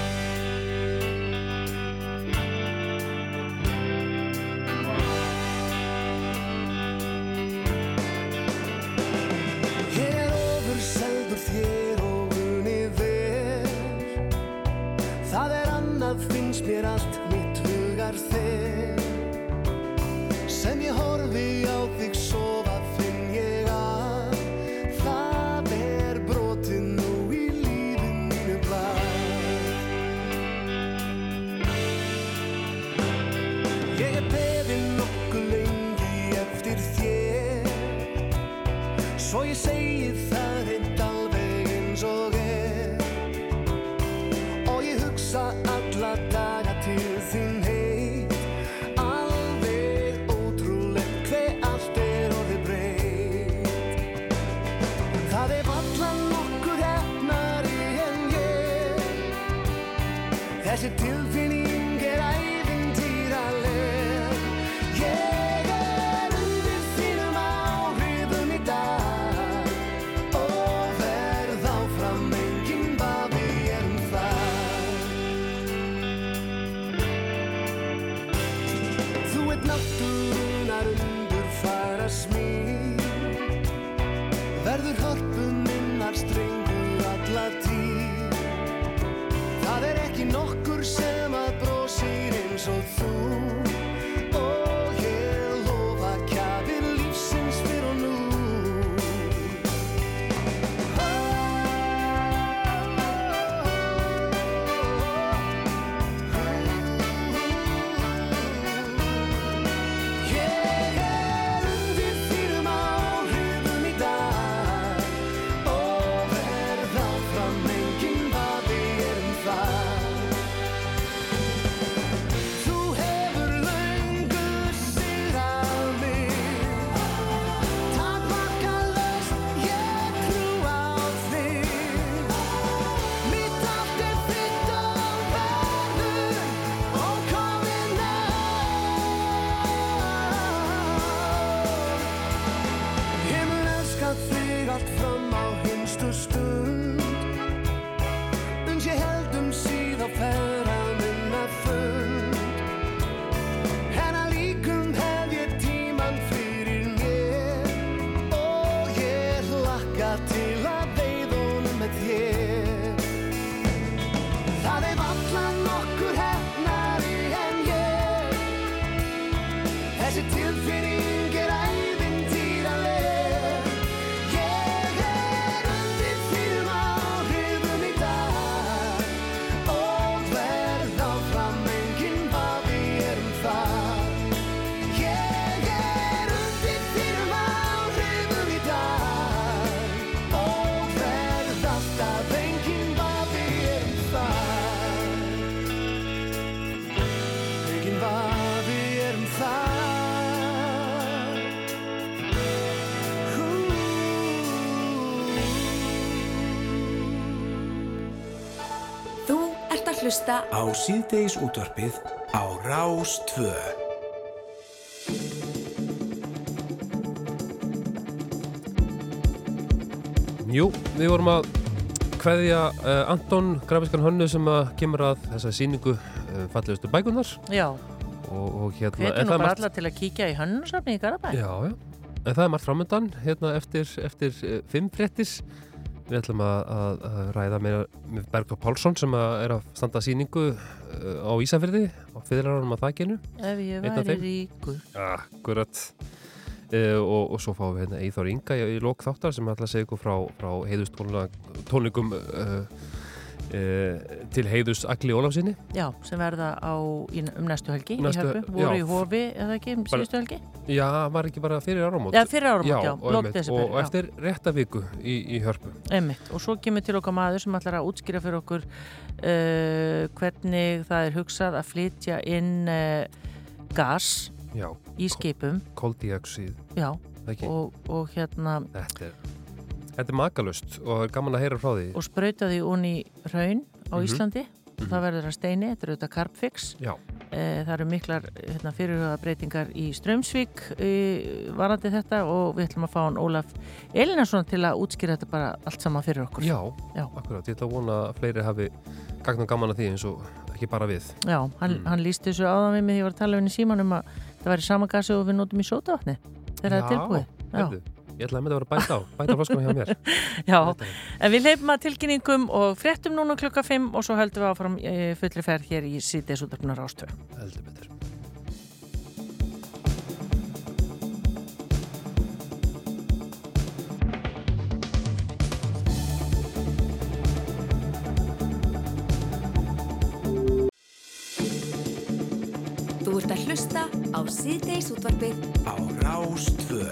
never say hlusta á síðdeis útvarpið á Rás 2. Jú, við vorum að hvaðja uh, eh, Anton Grafiskan Hönnu sem að kemur að þessa síningu uh, fallegustu bækunar. Já. Og, og hérna... Hvetur nú bara margt... alla til að kíkja í Hönnusafni í Garabæk. Já, já. En það er margt framöndan hérna eftir, eftir uh, fimm frettis Við ætlum að, að, að ræða með, með Bergþór Pálsson sem að er að standa síningu uh, á Ísafjörði á fyrirarunum að þakkinu. Ef ég væri ríkur. Akkurat. Uh, og, og svo fáum við hérna Eithor Inga í, í lók þáttar sem ætla að segja ykkur frá, frá heiðustónleikum uh, uh, til heiðus Agli Ólafsinni. Já, sem verða á, í, um næstu helgi Næstu- í Hörpu. Voru já. í hofi, eða ekki, um síðustu helgi? Já, var ekki bara fyrir áramót. Já, fyrir áramót, já, og, lok einmitt, desember, og, og já. eftir rétta viku í, í hörpu. Einmitt. Og svo kemur til okkar maður sem ætlar að útskýra fyrir okkur uh, hvernig það er hugsað að flytja inn uh, gas Já, í skipum. Já, ekki? og, og hérna, Þetta er, þetta er makalust og gaman að heyra frá því. og sprauta því onni raun á Mhm. Íslandi. Það verður að steini, þetta er auðvitað Carbfix. Já, Eh, Það eru miklar hérna, fyrirhuga breytingar í Strömsvík uh, varandi þetta og við ætlum að fá hann Ólaf Elinarsson til að útskýra þetta bara allt saman fyrir okkur. já, Já. akkurat. Ég ætla að vona að fleiri hafi gagn og gaman að því eins og ekki bara við. Já, hann, Mm. hann lísti þessu áðan við mig því ég var að tala um henni síman um að það væri sama gasi og við notum í sótavatni þegar það er tilbúið. Já, Heyrðu, ég ætla að með það vera bæta á, bæta á flaskuna hjá mér. <laughs> já. Þetta en við leifum að tilkynningum og fréttum núna klukka 5 og svo höldum við áfram e, fullri ferð hér í síðdeis útarpunar ástöð. Heldur betur. Þú ert að hlusta á síðdeis útvarpið á Rástvö.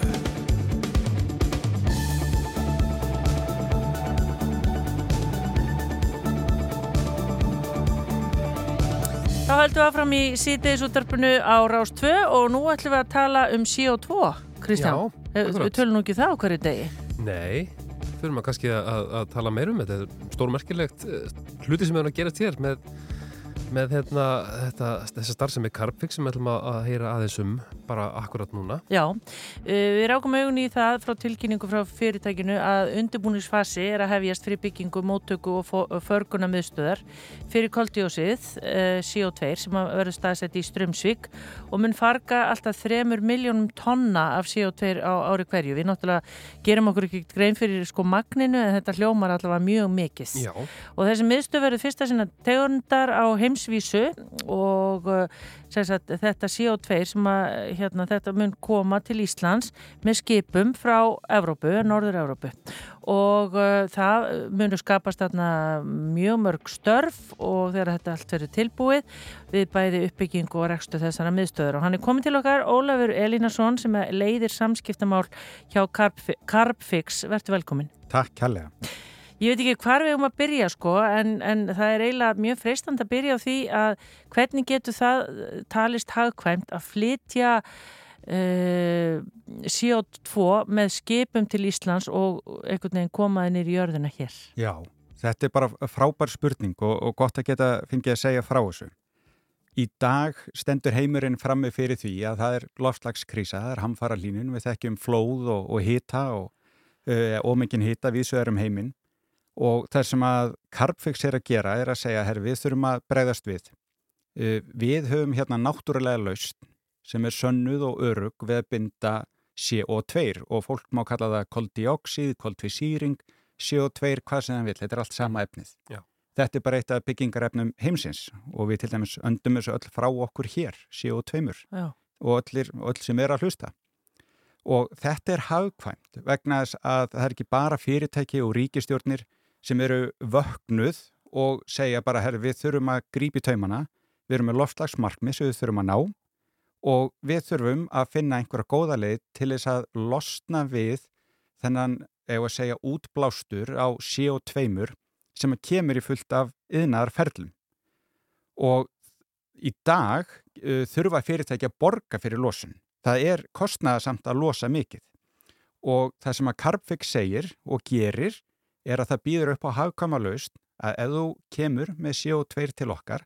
Þá höldum við áfram í síðdeis útarpunu á Rás 2 og nú ætlum við að tala um CO2, Kristján. Já, Eh, akkurat. Við tölum nú ekki það á hverju degi. Nei, þurfum að kannski að, að tala meir um þetta. Er stórmerkilegt eh, hluti sem er að gerast hér með, með hérna, þetta, þessa starf sem er Carbfix sem við ætlum að, að heyra aðeins um bara akkurat núna. Já, uh, við rákum augun í það frá tilkynningu frá fyrirtækinu að undirbúningsfasi er að hefjast fyrir byggingu, móttöku og förguna miðstöðar fyrir koldjósið uh, CO2 sem verður staðsett í Strömsvík og mun farga alltaf 3 miljónum tonna af CO2 á ári hverju. Við náttúrulega gerum okkur ekki grein fyrir sko magninu en þetta hljómar allavega mjög mikið. Já, Og þessi miðstöð verður fyrsta sinna tegundar á heimsvísu og sem sagt, þetta CO2 sem að hérna, þetta mun koma til Íslands með skipum frá Evrópu, Norður-Evrópu og uh, það munur skapast þarna mjög mörg störf og þegar þetta allt verður tilbúið við bæði uppbyggingu og rekstu þessara miðstöður og hann er komin til okkar Ólafur Elínason sem leiðir samskiptamál hjá Carbfi- Carbfix, verður velkomin. Takk kærlega. Ég veit ekki hvar við um að byrja sko en, en það er eiginlega mjög freistand að byrja á því að hvernig getur það eh, talist hagkvæmt að flytja uh, CO2 með skipum til Íslands og einhvern veginn komaði nýr í jörðina hér. Já, þetta er bara frábær spurning og, og gott að geta fengið að segja frá þessu. Í dag stendur heimurinn frammi fyrir því að það er lofslagskrísa, það er hamfara línun, við þekkjum flóð og, og hita og uh, ómengin hita við sögurum heiminn og það sem að Carbfix er að gera er að segja, herr, við þurfum að bregðast við. Uh, við höfum hérna náttúrulega laust sem er sönnuð og örug við að binda CO2 og fólk má kalla það koldioxid, koldfisýring, CO2, hvað sem það vil, þetta er allt sama efnið. Já. Þetta er bara eitt af byggingarefnum heimsins og við til dæmis öndum þessu öll frá okkur hér, CO2 Já. og öllir, öll sem er að hlusta. Og þetta er hagkvæmt vegna þess að það er ekki bara fyrirtæki og ríkistjórnir sem eru vöknuð og segja bara, herri, við þurfum að grípi taumana, við erum með loftslagsmarkmið sem við þurfum að ná og við þurfum að finna einhverja góða leið til þess að losna við þennan, ef að segja, útblástur á CO2 sem kemur í fullt af yðnaðar ferlum. Og í dag uh, þurfa fyrirtæki að borga fyrir losun. Það er kostnaðasamt að losa mikið. Og það sem að Carbfix segir og gerir er að það býður upp á hagkama laust að ef þú kemur með CO2 til okkar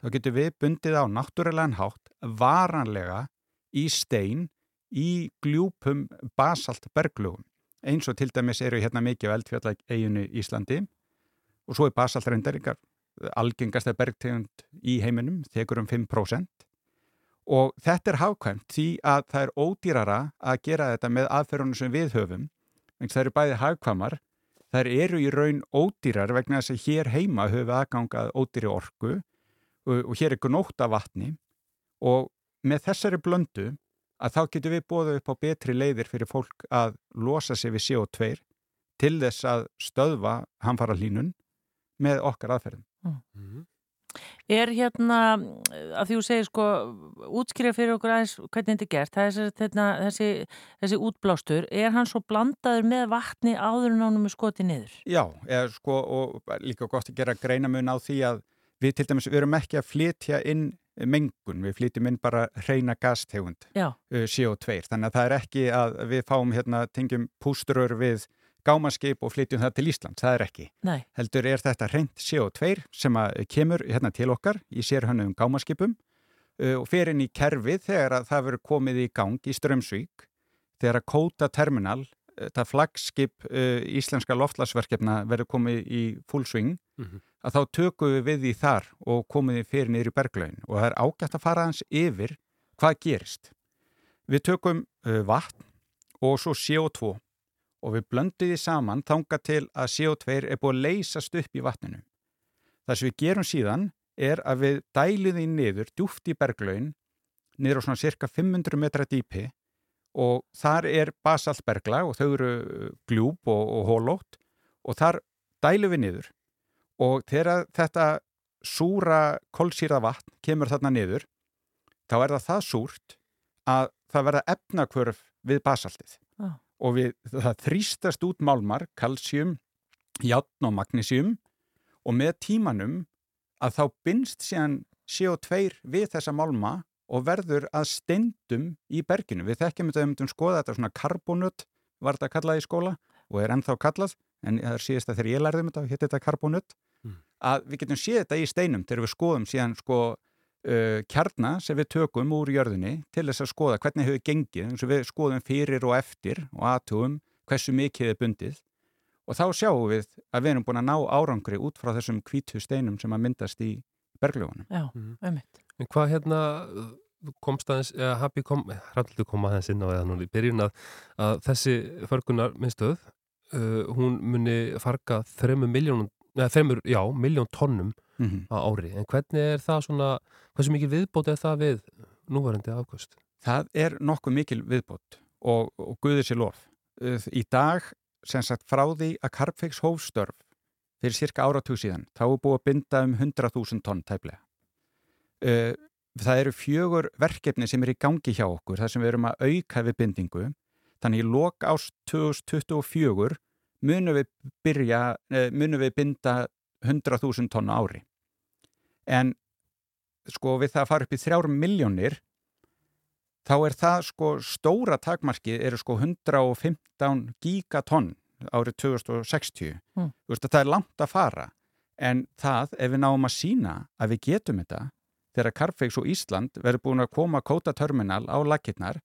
þá getur við bundið á náttúrulegan hátt varanlega í stein í gljúpum basalt berglugum eins og til dæmis eru hérna mikið á eldfjalleginu Íslandi. Og svo er basalt reyndaringar algengasta bergtegund í heiminum þekur um 5% og þetta er hafkvæmt því að það er ódýrara að gera þetta með aðferðunum sem við höfum en það eru bæði hafkvæmar þær eru í raun ódýrar vegna þess að hér heima höfum við aðgangað ódýri orku og, og hér er gnótt af vatni og með þessari blöndu að þá getum við bóðið upp á betri leiðir fyrir fólk að losa sig við CO2 til þess að stöðva hamfara hlínun með okkar aðferðum. Mm. Er hérna, að því þú segir sko, útskrifa fyrir okkur aðeins hvernig þetta er gert, er þetta, þessi, þessi útblástur, er hann svo blandaður með vatni áður en ánum með skoti niður? Já, eða sko, og líka gott að gera greinamun á því að við til dæmis, við erum ekki að flytja inn mengun, við flytjum inn bara reyna gastegund, uh, CO2 þannig að það er ekki að við fáum hérna, tengjum pústurur við gámaskip og flytjum það til Ísland, það er ekki Nei. heldur er þetta reynd CO2 sem kemur hérna til okkar í sérhannum gámaskipum uh, og fer inn í kerfið þegar það verður komið í gang í Strömsvík þegar að kóta terminal þetta flagskip uh, íslenska loftlagsverkefna verður komið í full swing mm -hmm. að þá tökum við við því þar og komum við fyrir niður í berglaun og það er ágætt að fara hans yfir hvað gerist. Við tökum uh, vatn og svo CO2 og við blöndum því saman þanga til að CO2 er búið að leysast upp í vatninu. Það sem við gerum síðan er að við dælum því niður djúft í berglaun niður á svona cirka 500 metra dýpi og þar er basaltbergla og þau eru uh, gljúb og, og hólótt og þar dælum við niður og þegar þetta súra kolsýra vatn kemur þarna niður þá er það það súrt að það verða efnakvörf við basaltið. Og við, það þrýstast út málmar, kalsjum, játn og magnísjum og með tímanum að þá binst síðan CO2 við þessa málma og verður að steindum í berginu. Við þekkjum þetta um að skoða þetta svona karbonut var þetta kallað í skóla og er ennþá kallað en það er síðast að þegar ég lærði um þetta hitt þetta karbonut mm. að við getum séð þetta í steinum þegar við skoðum síðan sko uh, kjarna sem við tökum úr jörðinni til þess að skoða hvernig hefur gengið eins og við skoðum fyrir og eftir og aðtugum hversu mikið er bundið og þá sjáum við að við erum búin að ná árangri út frá þessum kvítu steinum sem að myndast í bergljóðunum. Já, mm. ummitt. En hvað hérna komst aðeins, eða Habi kom, hrættu koma aðeins inn á eða núna í byrjun að, að þessi förgunar minnstöð, uh, hún muni farga þremur miljónum, eða þremur, já, miljón tonnum mm -hmm. á ári. En hvernig er það svona, hversu mikil viðbót er það við núvarandi afkvöst? Það er nokkuð mikil viðbót og, og guðir sér lof. Í dag, sem sagt, frá því að Karpfeiks hófstörf fyrir cirka áratug síðan, þá er búið að binda um 100.000 tonn tæplega Uh, það eru fjögur verkefni sem er í gangi hjá okkur, það sem við erum að auka við bindingu. Þannig í lok ást 2024 munum við, byrja, uh, munum við binda 100.000 tonna ári. En sko við það að fara upp í þrjár miljónir, þá er það sko stóra takmarkið eru sko 115 gigatonn árið 2060. Mm. Veist, það er langt að fara, en það ef við náum að sína að við getum þetta, þegar Carfex og Ísland verður búin að koma kótaterminal á lakirnar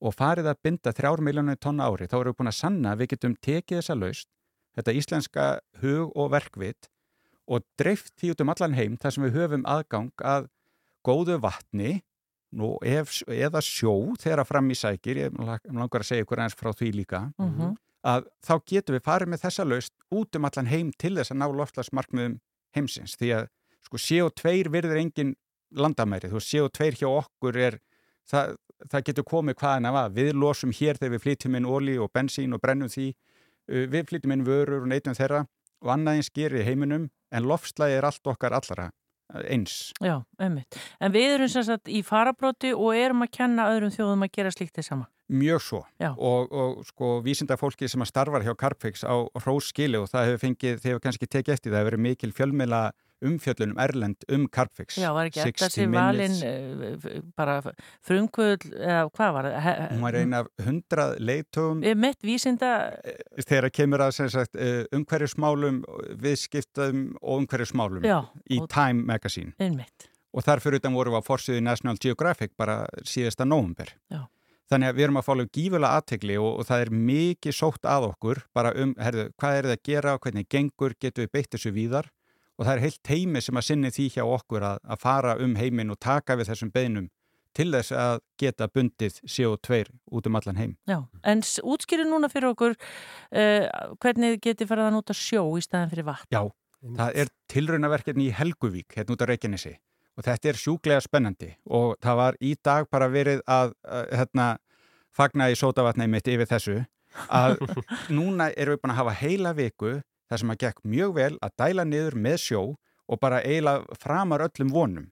og farið að binda þrjár miljónu tonna ári, þá erum við búin að sanna að við getum tekið þessa laust, þetta íslenska hug og verkvit og dreift því út um allan heim þar sem við höfum aðgang að góðu vatni ef, eða sjó þegar að fram í sækir, ég langar að segja ykkur eins frá því líka, mm -hmm. að þá getum við farið með þessa laust út um allan heim til þess að ná loftlagsmarkmiðum heimsins, því að sko CO2 verður engin landamæri, þú séu tveir hjá okkur er, það, það getur komið hvaðan af að, við losum hér þegar við flytjum inn óli og bensín og brennum því uh, við flytjum inn vörur og neytum þeirra og annað eins gerir í heiminum en lofslægi er allt okkar allara eins. Já, einmitt. En við erum sem sagt í farabróti og erum að kenna öðrum þjóðum að gera slíkt þess sama. Mjög svo og, og sko vísinda fólki sem að starfar hjá Carpfix á Róskili og það hefur fengið, þeir hefur kannski tekið eftir það hefur verið mikil fjölmela umfjöllunum Erlend um Carpfix. Já, var ekki eftir þessi valin uh, bara frumkvöld eða hvað var það? Hún var eina af hundrað leitugum Mitt vísinda eh, Þegar kemur að sagt, eh, umhverjusmálum viðskiptum og umhverjusmálum Já, í og... Time Magazine. Einmitt. og þarfur utan voru við á forsiði National Geographic bara síðasta nógumber Þannig að við erum að fálega gífulega aðtegli og, og það er mikið sótt að okkur bara um, herðu, hvað er það að gera, hvernig gengur, getur við beitt þessu víðar og það er heilt heimi sem að sinni því hjá okkur að, að fara um heimin og taka við þessum beinum til þess að geta bundið CO2 út um allan heim. Já, en útskýri núna fyrir okkur uh, hvernig geti farið að nota sjó í staðin fyrir vatn? Já, það er tilraunaverkefni í Helguvík, hérna út á Reykjanesi og þetta er sjúglega spennandi og það var í dag bara verið að, að hérna, fagna í sótavatnið mitt yfir þessu að <laughs> núna erum við búin að hafa heila viku þar sem að gekk mjög vel að dæla niður með sjó og bara eiginlega framar öllum vonum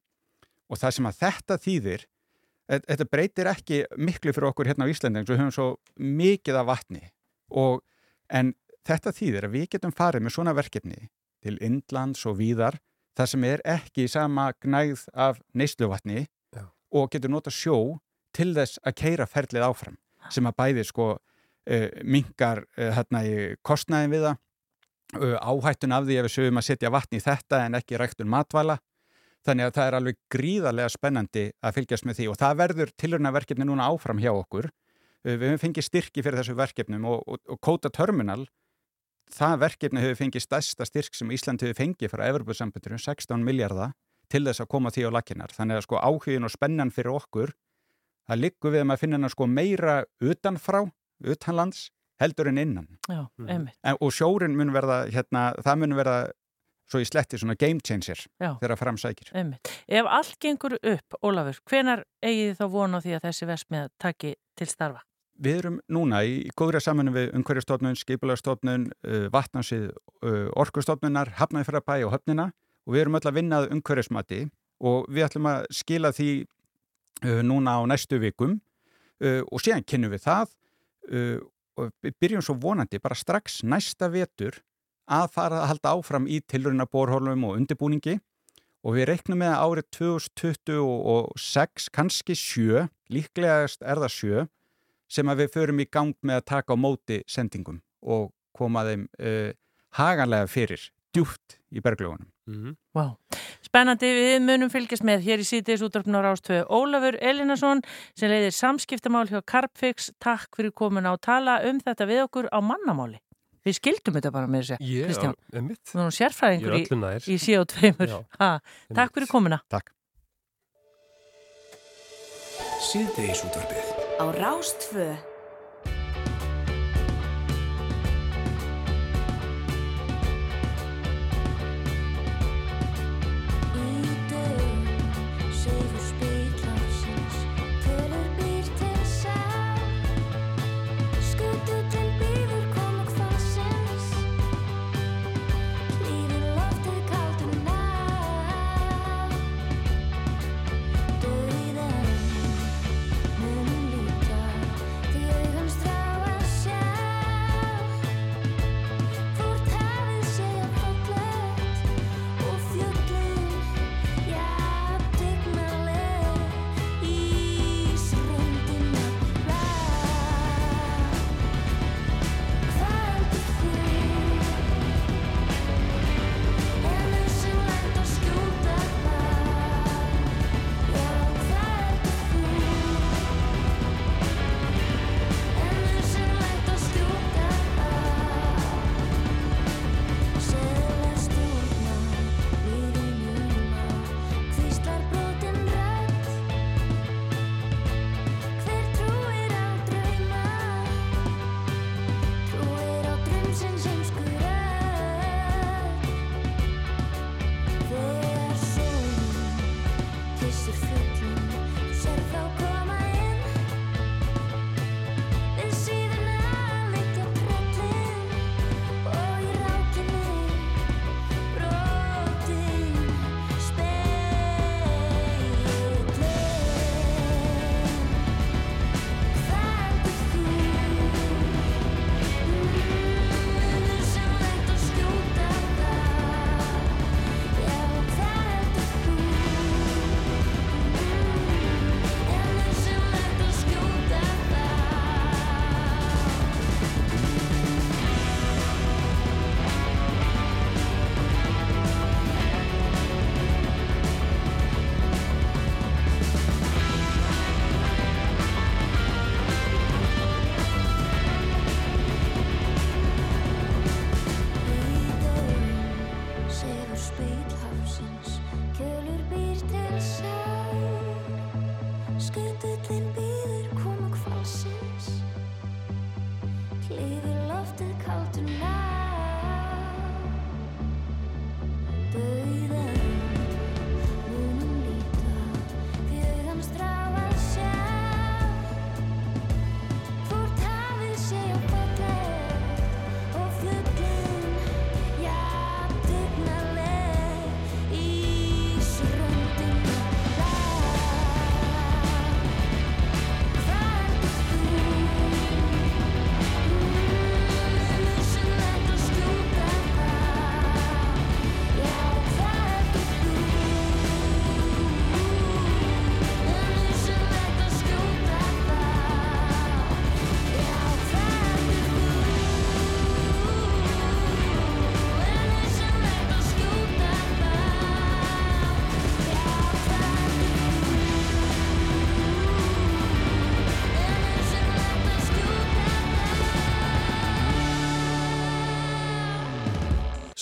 og það sem að þetta þýðir þetta breytir ekki miklu fyrir okkur hérna á Íslanding sem við höfum svo mikið af vatni og en þetta þýðir að við getum farið með svona verkefni til Indlands og víðar þar sem er ekki sama gnægð af neysluvatni Já. og getur nota sjó til þess að keira ferlið áfram sem að bæði sko uh, mingar uh, hérna í kostnæðin við það áhættun af því ef við sögum að setja vatni í þetta en ekki ræktun matvæla. Þannig að það er alveg gríðarlega spennandi að fylgjast með því og það verður tilurnaverkefni núna áfram hjá okkur. Við hefum fengið styrki fyrir þessu verkefnum og, og, og Kota Terminal það verkefni hefur fengið stærsta styrk sem Ísland hefur fengið frá Evropasambundinu 16 miljardar til þess að koma því á lakinar þannig að sko áhugin og spennan fyrir okkur það liggur við að finna sko meira utanfrá, utanlands heldur en innan Já, en, og sjórin mun verða hérna, það mun verða svo í sletti svona game changer Já. þegar framsækir Einmitt. Ef allt gengur upp, Ólafur, hvenar eigið þá vona því að þessi vesmið taki til starfa? Við erum núna í góðra saminu við umhverjastofnun, skipulagstofnun, uh, vatnansið, uh, orkustofnunar, hafnæðifærabæ og höfnina og við erum öll að vinnað umhverjasmati og við ætlum að skila því uh, núna á næstu vikum uh, og síðan kynum við það uh, og við byrjum svo vonandi bara strax næsta vetur að fara að halda áfram í tilurina borhólum og undirbúningi og við reiknum með að árið 2026, kannski sjö, líklegast er það sjö sem að við förum í gang með að taka á móti sendingum og koma þeim uh, haganlega fyrir, djúft í bergljóðunum. Mm -hmm. wow. Spennandi, við munum fylgjast með hér í sítiðs útrafn á Rástöðu Ólafur Elinason sem leiðir samskiptamál hjá Carpfix. Takk fyrir komin á að tala um þetta við okkur á mannamáli. Við skildum þetta bara með þessu, yeah, Kristján. Við erum sérfræðingur í, í CO2. Takk fyrir komina. Takk. Síðdeis útvarfið á Rástfö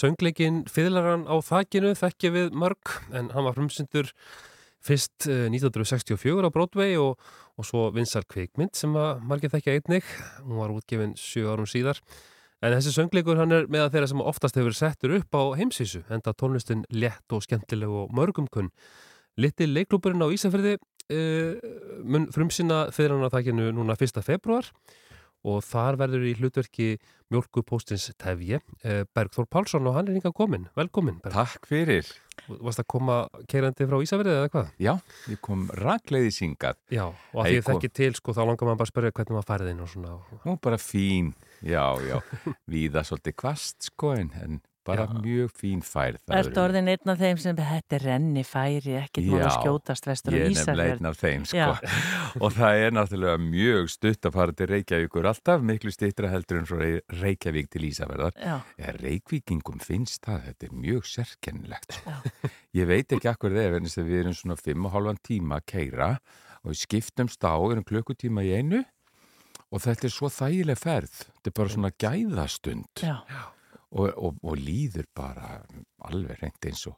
Söngleikin Fiðlaran á þakkinu þekkja við mörg en hann var frumsyndur fyrst 1964 eh, á Broadway og, og svo vinsar kveikmynd sem að margir þekkja einnig. Hún var útgefin 7 árum síðar. En þessi söngleikur hann er með að þeirra sem oftast hefur settur upp á heimsísu enda tónlistin létt og skemmtileg og mörgumkunn. Litti leiklúpurinn á Ísafjörði uh, mun frumsýna Fiðlaran á þakkinu núna 1. februar og þar verður í hlutverki mjölkupóstins Tefje eh, Bergþór Pálsson og hann er hinga komin. Velkomin. Berg. Takk fyrir. Varst að koma keirandi frá Ísafjörði eða hvað? Já, ég kom ragleiði syngað. Já, og að því það ekki til sko þá langar maður bara að spyrja hvernig maður farið inn og svona. Nú bara fín, já, já, viða svolítið kvast sko en bara Já. mjög fín færð Er þetta orðin einn af þeim sem þetta er renni færi, ekkert máli skjótast vestur og Ísafjörð? Já, ég er nefnilega einn af þeim sko. <laughs> og það er náttúrulega mjög stutt að fara til Reykjavíkur alltaf miklu stittra heldur en frá Reykjavík til Ísafjörðar Já, Reykvíkingum finnst það, þetta er mjög sérkennilegt sko. Ég veit ekki akkur þegar en við erum svona 5,5 tíma að keira og við skiptumst á, erum klukkutíma í einu og þetta er svo þægileg ferð þetta er bara svona gæðastund. Já og, og, og líður bara alveg reynd eins og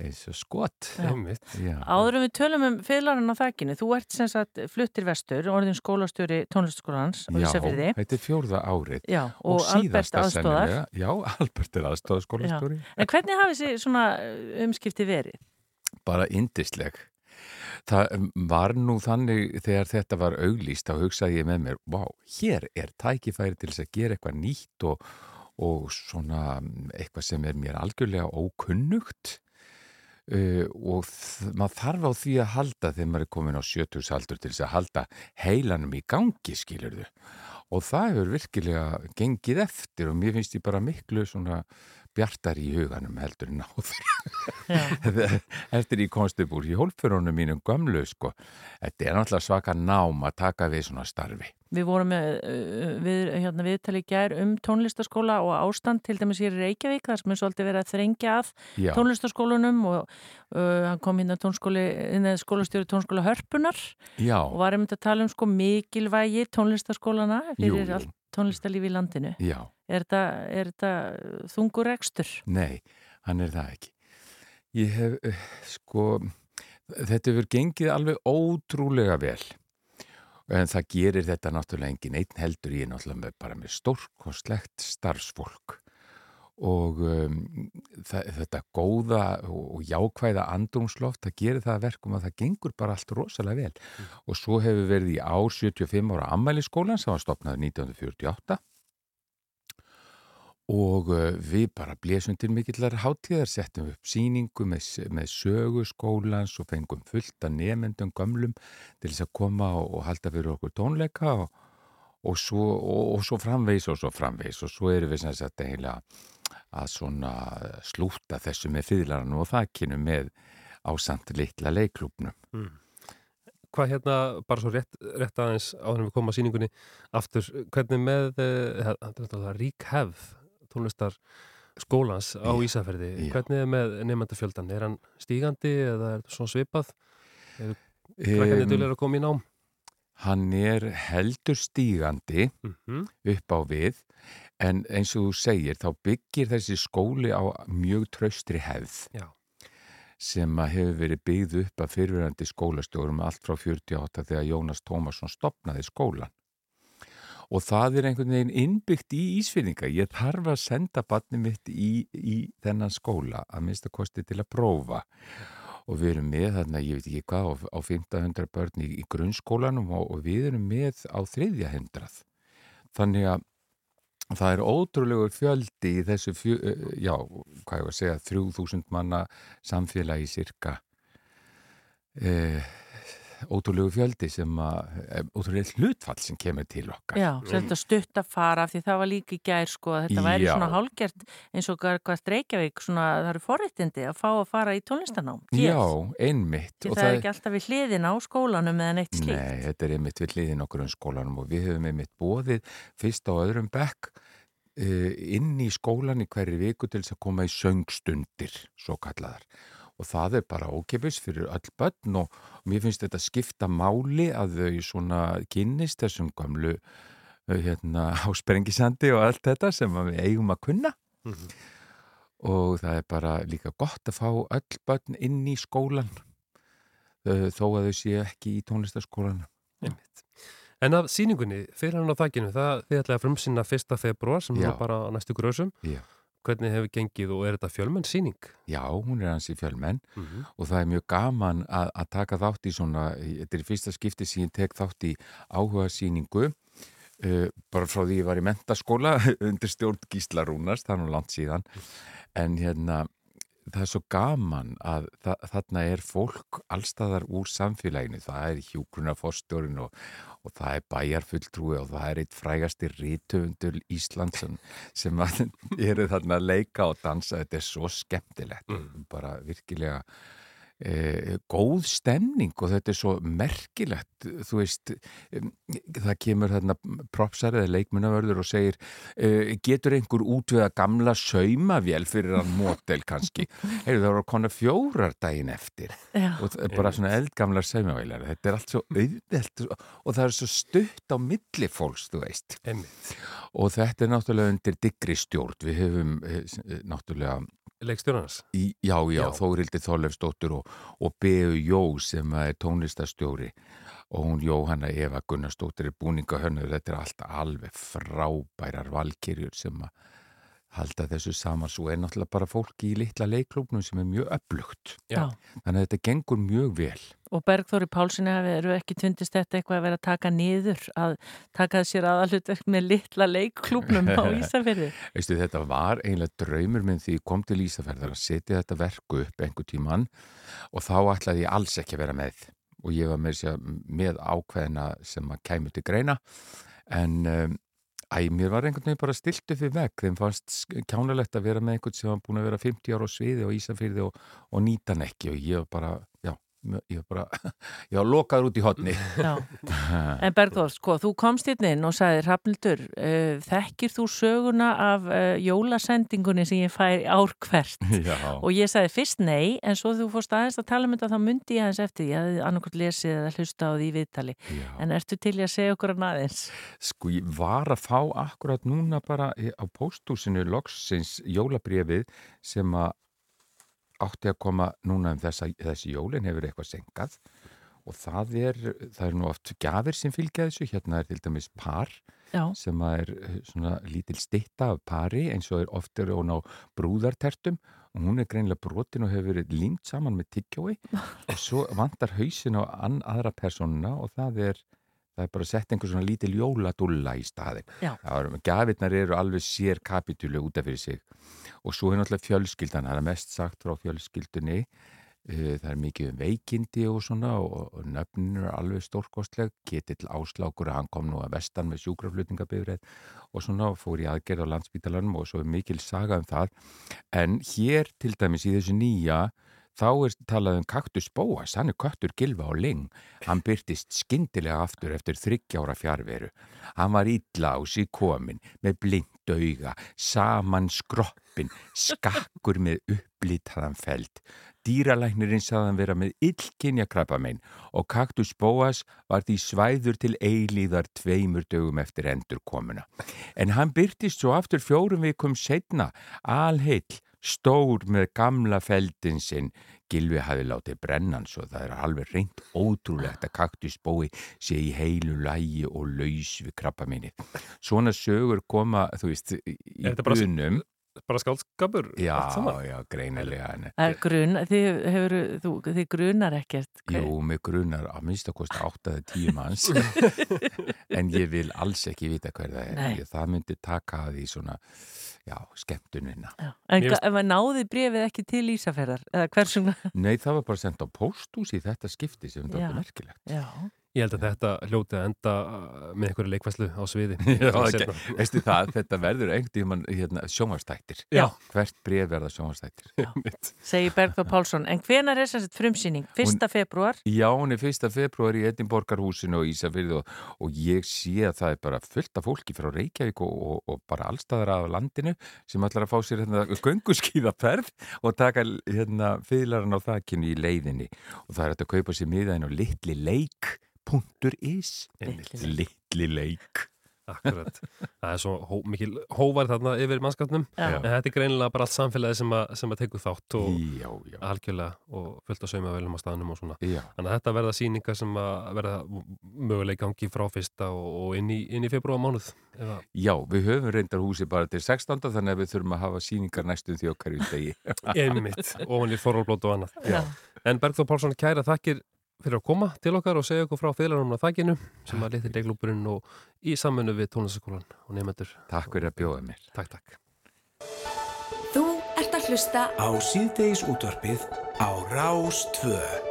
eins og skott Áðurum við tölum um fyrirlarinn á þakkinu þú ert sem sagt fluttir vestur orðin skólastjóri tónlistskólans Já, þetta er fjórða árið. Já, og, og Albert aðstóðar Já, Albert er aðstóðar skólastjóri En hvernig hafið þessi svona umskipti verið? Bara indisleg Það var nú þannig þegar þetta var auglýst þá hugsaði ég með mér, vá, hér er tækifæri til þess að gera eitthvað nýtt og og svona mm, eitthvað sem er mér algjörlega ókunnugt uh, og maður þarf á því að halda þegar maður er komin á sjötusaldur til þess að halda heilanum í gangi, skilur þau og það hefur virkilega gengið eftir og mér finnst ég bara miklu svona bjartar í huganum heldur en áður <laughs> eftir í konstubúr í hólfurunum mínum gömlu sko. þetta er náttúrulega svaka nám að taka við svona starfi Við vorum með uh, við, hérna, viðtali gær um tónlistaskóla og ástand til dæmis hér í Reykjavík þar sem er svolítið verið að þrengja að Já. tónlistaskólunum og uh, hann kom hérna skólastjóri tónskóla Hörpunar Já. og var einmitt að tala um sko mikilvægi tónlistaskólana fyrir jú. allt tónlistalífi í landinu Já Er þetta, er þungur ekstur? Nei, hann er það ekki. Ég hef, uh, sko, þetta hefur gengið alveg ótrúlega vel. En það gerir þetta náttúrulega engin einn heldur í náttúrulega bara með stórkostlegt starfsfólk. Og um, þetta góða og jákvæða andrumsloft, það gerir það verkum að það gengur bara allt rosalega vel. Mm. Og svo hefur verið í ár 75 ára ammæliskólan sem var stopnað 1948 og uh, við bara blésum til mikillar hátíðar, settum upp síningu með, með sögu skólans og fengum fullt af nefendum gömlum til þess að koma og, og halda fyrir okkur tónleika og, og, svo, og svo framvegs og svo framvegs og svo erum við sem sagt eiginlega að svona slúta þessu með fyrirlaran og það kynum með ásand litla leiklúpnum. Mm. Hvað hérna, bara svo rétt, rétt aðeins áður en við komum á síningunni aftur, hvernig með uh, rík hefð tónlistar skólans á Ísafjörði hvernig er með nefndafjöldan? Er hann stígandi eða er þetta svona svipað? Er krakkarnir um, dölur að koma í nám? Hann er heldur stígandi mm -hmm. upp á við en eins og þú segir þá byggir þessi skóli á mjög traustri hefð Já. sem að hefur verið byggð upp af fyrirverandi skólastjórum allt frá 48 þegar Jónas Tómasson stopnaði skólan. Og það er einhvern veginn innbyggt í Ísfyrninga. Ég þarf að senda barni mitt í, í þennan skóla að minnsta kosti til að prófa. Og við erum með þarna, ég veit ekki hvað, á, á 1500 börn í, í grunnskólanum og, og við erum með á þriðja hendrað. Þannig að það er ótrúlegur fjöldi í þessu, fjö, eh, já, hvað ég var að segja, 3000 manna samfélagi cirka. Eh, ótrúlegu fjöldi sem að, eh, ótrúlega hlutfall sem kemur til okkar. Já, þetta stutt að fara því það var líka í gær sko að þetta væri Já. svona hálgjert eins og hvað Reykjavík svona það eru forréttindi að fá að fara í tónlistanám. Já, einmitt. Því það er ekki alltaf við hliðin á skólanum eða neitt slíkt. Nei, þetta er einmitt við hliðin okkur um skólanum og við höfum einmitt bóðið fyrst á öðrum bekk uh, inn í skólan í hverju viku til þess að koma í söngstundir, svo kallaðar. Og það er bara ókipis fyrir öll börn og mér finnst þetta skipta máli að þau svona kynnist þessum gamlu hérna, <laughs> á sprengisandi og allt þetta sem við eigum að kunna. Mhm. Og það er bara líka gott að fá öll börn inn í skólan þó að þau séu ekki í tónlistaskólan. Einmitt. En af síningunni, fyrir hann á þakkinu, það þið ætlaði að frumsýna 1. februar sem Já. er bara næstu grösum. Já. Hvernig hefur gengið og er þetta fjölmenn síning? Já, hún er hans í fjölmenn Mhm. og það er mjög gaman að, að taka þátt í svona, þetta er fyrsta skipti sem ég tek þátt í áhuga síningu uh, bara frá því ég var í mentaskóla <laughs> undir stjórn Gísla Rúnars, það er nú langt síðan en hérna það er svo gaman að þa þarna er fólk allstaðar úr samfélaginu, það er hjúgrunarforstjórin og, og það er bæjarfulltrúi og það er eitt frægasti rítufundur Íslands sem, <laughs> eru þarna að leika og dansa, þetta er svo skemmtilegt, bara virkilega E, góð stemning og þetta er svo merkilegt þú veist um, það kemur þarna propsar eða leikmunavörður og segir e, getur einhver útvega gamla saumavél fyrir hann mótel kannski <laughs> heyrðu það voru konar fjórar daginn eftir Já. og það er bara svona eldgamlar saumavélar þetta er allt svo auðvelt og það er svo stutt á milli fólks þú veist Einmitt. og þetta er náttúrulega undir digri stjórn við höfum eh, náttúrulega Leikstjórnans? Já, já, Já. Þórildi Þorleifsdóttur og, og B.U. Jó sem er tónlistastjóri og hún Jóhanna Eva Gunnarsdóttir er búningahörnur, þetta er allt alveg frábærar valkyrjur sem að halda þessu saman. Svo er náttúrulega bara fólki í litla leikklúknum sem er mjög Já. þannig að þetta gengur mjög vel. Og Bergþóri Pálssoni hafi eru ekki tvindist þetta eitthvað að vera að taka niður, að taka sér aðalutverk með litla leikklúknum á <laughs> Ísafirði. Veistu, þetta var eiginlega draumur minn því ég kom til Ísafjörðar að setja þetta verku upp einhver tíman og þá ætlaði ég alls ekki að vera með. Og ég var með, sér, með ákveðina sem að kæmu til greina. En um, æ, mér var einhvern veginn bara stilt upp við vegg. Þeim fannst kjánulegt að vera með einhvern sem var búin að vera 50 ára á sviði og Ísafjörði og, og nýta hann ekki og ég bara, já ég var bara, <laughs> ég var lokaður út í hotni Já, <laughs> en Bergþór, sko, þú komst hérna inn og sagði, Rafnildur, uh, þekkir þú söguna af uh, jólasendingunni sem ég fær ár hvert? <laughs> Já. Og ég sagði fyrst nei, en svo þú fórst aðeins að tala um þetta, þá myndi ég aðeins eftir, ég hefði annarkvæmt lesið eða hlusta á því viðtali. Já. En ertu til að segja okkur hann aðeins? Sko ég var að fá akkurat núna bara í- á pósthúsinu loksins jólabrefið sem að átti að koma núna um þessa, þessi jólin hefur eitthvað senkað og það er, það er nú oft gafir sem fylgja þessu, hérna er til dæmis par Já. sem er eh, svona lítil stitta af pari eins og er oft er hún á brúðartertum. Og hún er greinlega brotin og hefur verið límt saman með tyggjói. <laughs> Og svo vantar hausin á aðra personuna og það er það er bara að setja einhver svona lítil jóladulla í staðin. Er, gafirnar eru alveg sér kapitúli út af fyrir sig. Og svo er náttúrulega fjölskyldan, það er mest sagt frá fjölskyldunni. Eh, það er mikið um veikindi og svona og, og nöfnin er alveg stórkostleg. Ketill Áslákur, hann kom nú að vestan með sjúkraflutningabifræð og svona fór í aðgerð á landsbítalanum og svo er mikil saga um það. En hér til dæmis í þessu nýja þá er talað um kaktus bóas, hann er köttur gilfa á ling hann byrtist skyndilega aftur eftir þryggjára fjárveru hann var illa á sig komin með blind auga, saman skroppin skakkur með upplitaðan feld. Dýralæknirinn sagði hann vera með illkynja krabbamein og kaktus bóas var því svæður til eilíðar tveimur dögum eftir endur komuna. En hann byrtist svo aftur fjórum vikum setna, alheill, stór með gamla feldin sinn, Gilvi hafi látið brennan svo það er alveg reynd ótrúlegt að kaktusbói sé í heilu lægi og laus við krabba minni. Svona sögur koma, þú veist, í brunum bara skálskapur já, já, greinilega grun, þið, hefur, þú, þið grunar ekkert hver? Jú, mig grunar að minnst að kosta 8-10 manns <laughs> en ég vil alls ekki vita hver það er Nei. það myndi taka því svona já, skemmtunina já. En Mér... náði brefið ekki til Ísafjörðar? Nei, það var bara sendt á póstús í þetta skipti sem þetta var merkilegt Já Ég held að þetta hljóti að enda uh, með einhverju leikvæslu á sviði. <laughs> Já, okay. Veistu það, þetta verður einhvern hérna, sjónvarstættir. Já. Hvert bref verða sjónvarstættir. Segir Bergþór Pálsson. En hvenar er þess að frumsýning? Fyrsta februar? Já, hún er fyrsta februar í Edinborgarhúsinu og Ísafyrði og, og ég sé að það er bara fullt af fólki frá Reykjavík og, og, og bara allstaðar af landinu sem ætlar að fá sér hérna, gönguskíðaferð og taka hérna, fyrirlaran á þakkinu í leiðinni og það er að kaupa sér miðaðin og litli leik .is. Littli leik Akkurat, það er svo hó, mikil hóvar þarna yfir mannskapnum. En þetta er greinilega bara allt samfélagi sem að, sem að teku þátt og já, já. algjörlega og fullt að sauma velum á staðnum og svona. Já. þannig að þetta verða síningar sem að verða möguleik gangi frá fyrsta og, og inn í, í februar mánuð eða... Já, við höfum reyndar húsi bara til 16. þannig að við þurfum að hafa síningar næstum því okkar í degi. Einmitt, ofan í forhálblót og annað. En Bergþór Pálsson, kæra þakkir fyrir að koma til okkar og segja okkur frá félagunum á þakkinu sem að liti deglúburinn og í samfunnu við tónlistaskólan og nefnendur. Takk fyrir að bjóða mér. Takk, takk. Þú ert að hlusta á síðdeis útvarpið á Rás 2.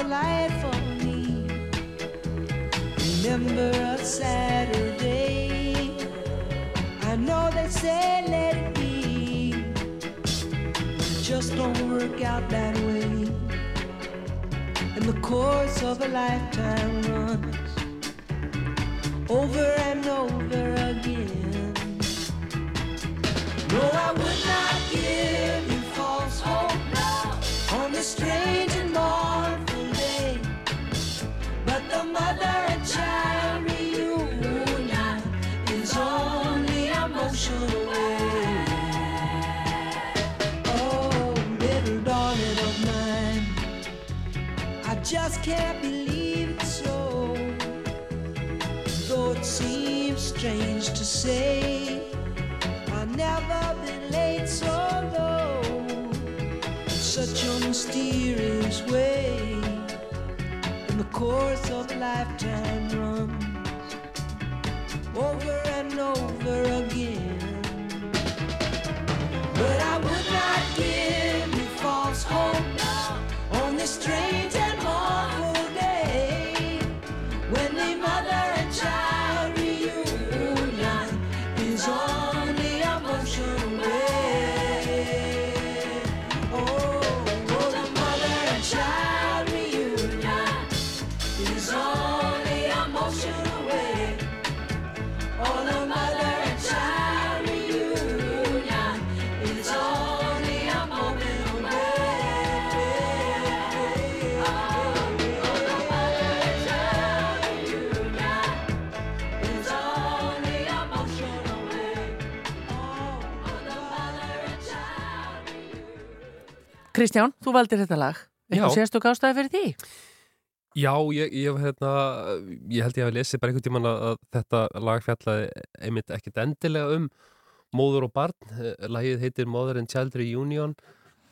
a light for me. Remember a Saturday. I know they say let it be, but it just don't work out that way. And the course of a lifetime runs over and over again. No, I would not give you false hope no. on this train. can't believe it so. Though it seems strange to say, I've never been laid so low. In such a mysterious way, in the course of lifetime runs over and over again. But I would not give you false hope on this train. Kristján, þú valdir þetta lag. Eitthvað sérstu gástaði fyrir því? Já, ég, ég, hérna, ég held ég að lesi bara einhvern tíman að, að þetta lag fjallaði einmitt ekkit endilega um móður og barn. Lagið heitir Mother and Child Reunion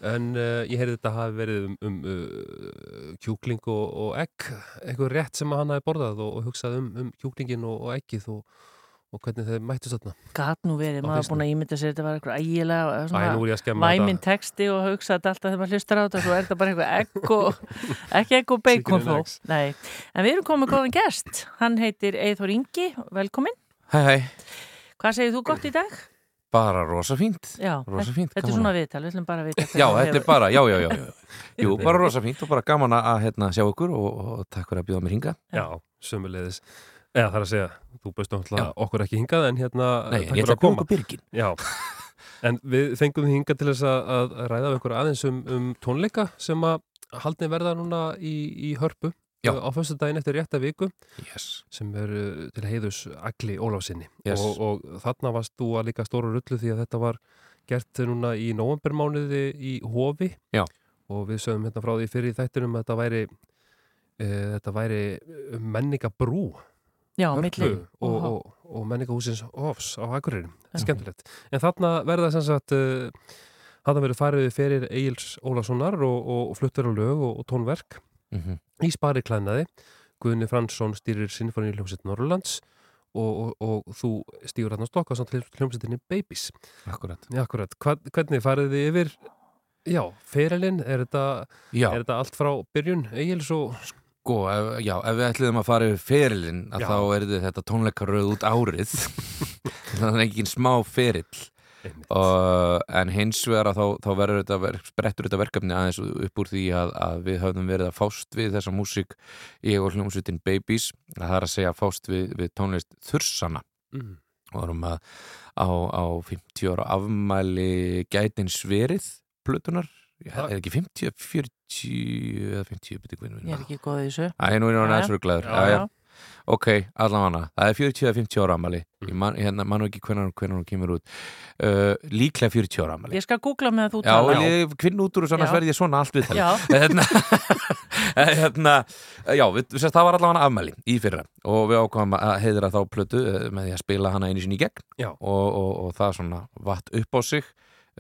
en uh, ég heyrði þetta hafi verið um, um uh, kjúkling og, og egg, eitthvað rétt sem hann hafi borðað og, og hugsað um, um kjúklingin og, og eggið og og hvernig þeir mættu þarna? Gat nú verið, maður er búin að ímynda sér þetta var eitthvað ægilega væminn texti og hugsa þetta alltaf þegar maður hlustar á þetta og svo er þetta bara eitthvað egg og <laughs> ekki og bacon þó. En við erum komið góðan gest. Hann heitir Eithor Ingi, velkomin. Hei hei Hvað segir þú gott í dag? Bara rosa fínt, já, rosa fínt Þetta er svona viðtal, við ætlum bara að vita Já, þetta er bara, já, já, já, já. <laughs> Jú, bara rosa fínt og bara gaman að hérna, sjá ykkur og, og takk fyrir að bjóða mér hinga Já, sömulegðis Eða það er að segja, þú bauðst náttúrulega okkur ekki hingað en hérna Nei, ég ætla að okkur byrgin Já, en við fengum þið hingað til þess að ræða ykkur aðeins um, um tónleika sem að haldni verða núna í, í hörpu Já. á fyrstu daginn eftir rétta viku. Yes. sem er til heiðus Agli Óláfsinni yes. og, og þarna varst þú að líka stóru rullu því að þetta var gert núna í novembermánuði í Hófi Já. og við sögum hérna frá því fyrir þættinum að þetta væri, e, þetta væri menningabrú Já, milli. Og, og, og menningahúsins ofs á Akureyrum, skemmtilegt. En þarna verða sem sagt uh, þarna verður farið fyrir Egil's Ólasonar og, og fluttur á lög og tónverk. Mm -hmm. í spari klænaði Guðni Fransson stýrir Sinfoníu hljómsveit Norrlands og þú stýur hérna stokk á hljómsveitinni Babies. Akkurat, Já, akkurat. Hva, Hvernig farið þið yfir? Já, ferilinn, er þetta, er þetta allt frá byrjun Egil's og Sko, ef, já, ef við ætlum að fara yfir ferilinn að já. þá er þetta tónleikaröð út árið. <laughs> Þannig að ekki einn smá ferill. Og, en hins vegar að þá, þá verður þetta ver, sprettur þetta verkefni aðeins upp úr því að, að við höfum verið að fást við þessa músík í og hljómsveitin Babies. Það er að segja að fást við, við tónlist Þursana. Mm. og erum að á, á 50 ára afmæli gætins verið plutunar er ekki 50, 40 eða 50, betur hvernig Ég er ekki góð í þessu. Æ, nú er ég næst fyrir glæður Ok, allavega, það er 40 eða 50 ára amali ég man, hérna, manu ekki hvernig hún kemur út. Uh, líklega 40 ára amali Ég skal googla með þú tala Já, ég hvinn út úr og svona sverði ég svona allt við <laughs> hérna, hérna, Já, við, við, það var allavega amali í fyrra. Og við ákvæmum að heiðra þá plötu uh, með því að spila hana einu sinni í gegn. Og, og, og það svona vatt upp á sig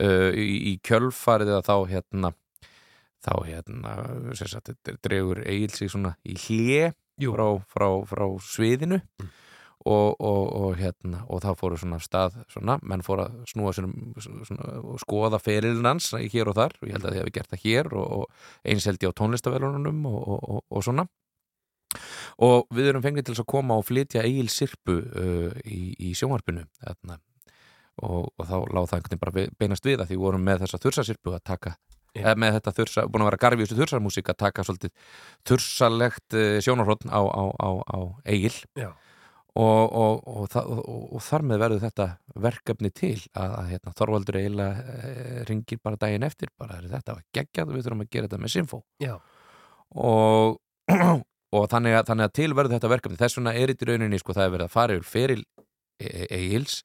uh, í, í kjölfarið eða þá hérna þá hérna sagt, dregur Egil sig svona í hlje frá, frá, frá sviðinu mm. og, og, og hérna og þá fóru svona stað svona, menn fóru að snúa svona, svona og skoða ferilnans hér og þar. Og ég held að þið hefði gert það hér og, og eins held ég á tónlistavelunum og svona. Og við erum fengið til að koma og flytja Egil Sirpu uh, í, í sjónvarpinu þarna og, og þá láð það einhvern veginn bara beinast við að því vorum með þessa þursasirpu að taka yeah. með þetta þursa, búin að vera garfíustu þursarmúsík að taka svolítið þursalegt eh, sjónarhóttn á, á, á, á eigil og, og, og þar með verður þetta verkefni til að, að hérna, Þorvaldur eiginlega e, ringir bara daginn eftir bara þetta var geggjað og við þurfum að gera þetta með Sinfo og <clears throat> og þannig að, þannig að til verður þetta verkefni. Þess vegna er í rauninni sko það er verið að fara yfir feril eigils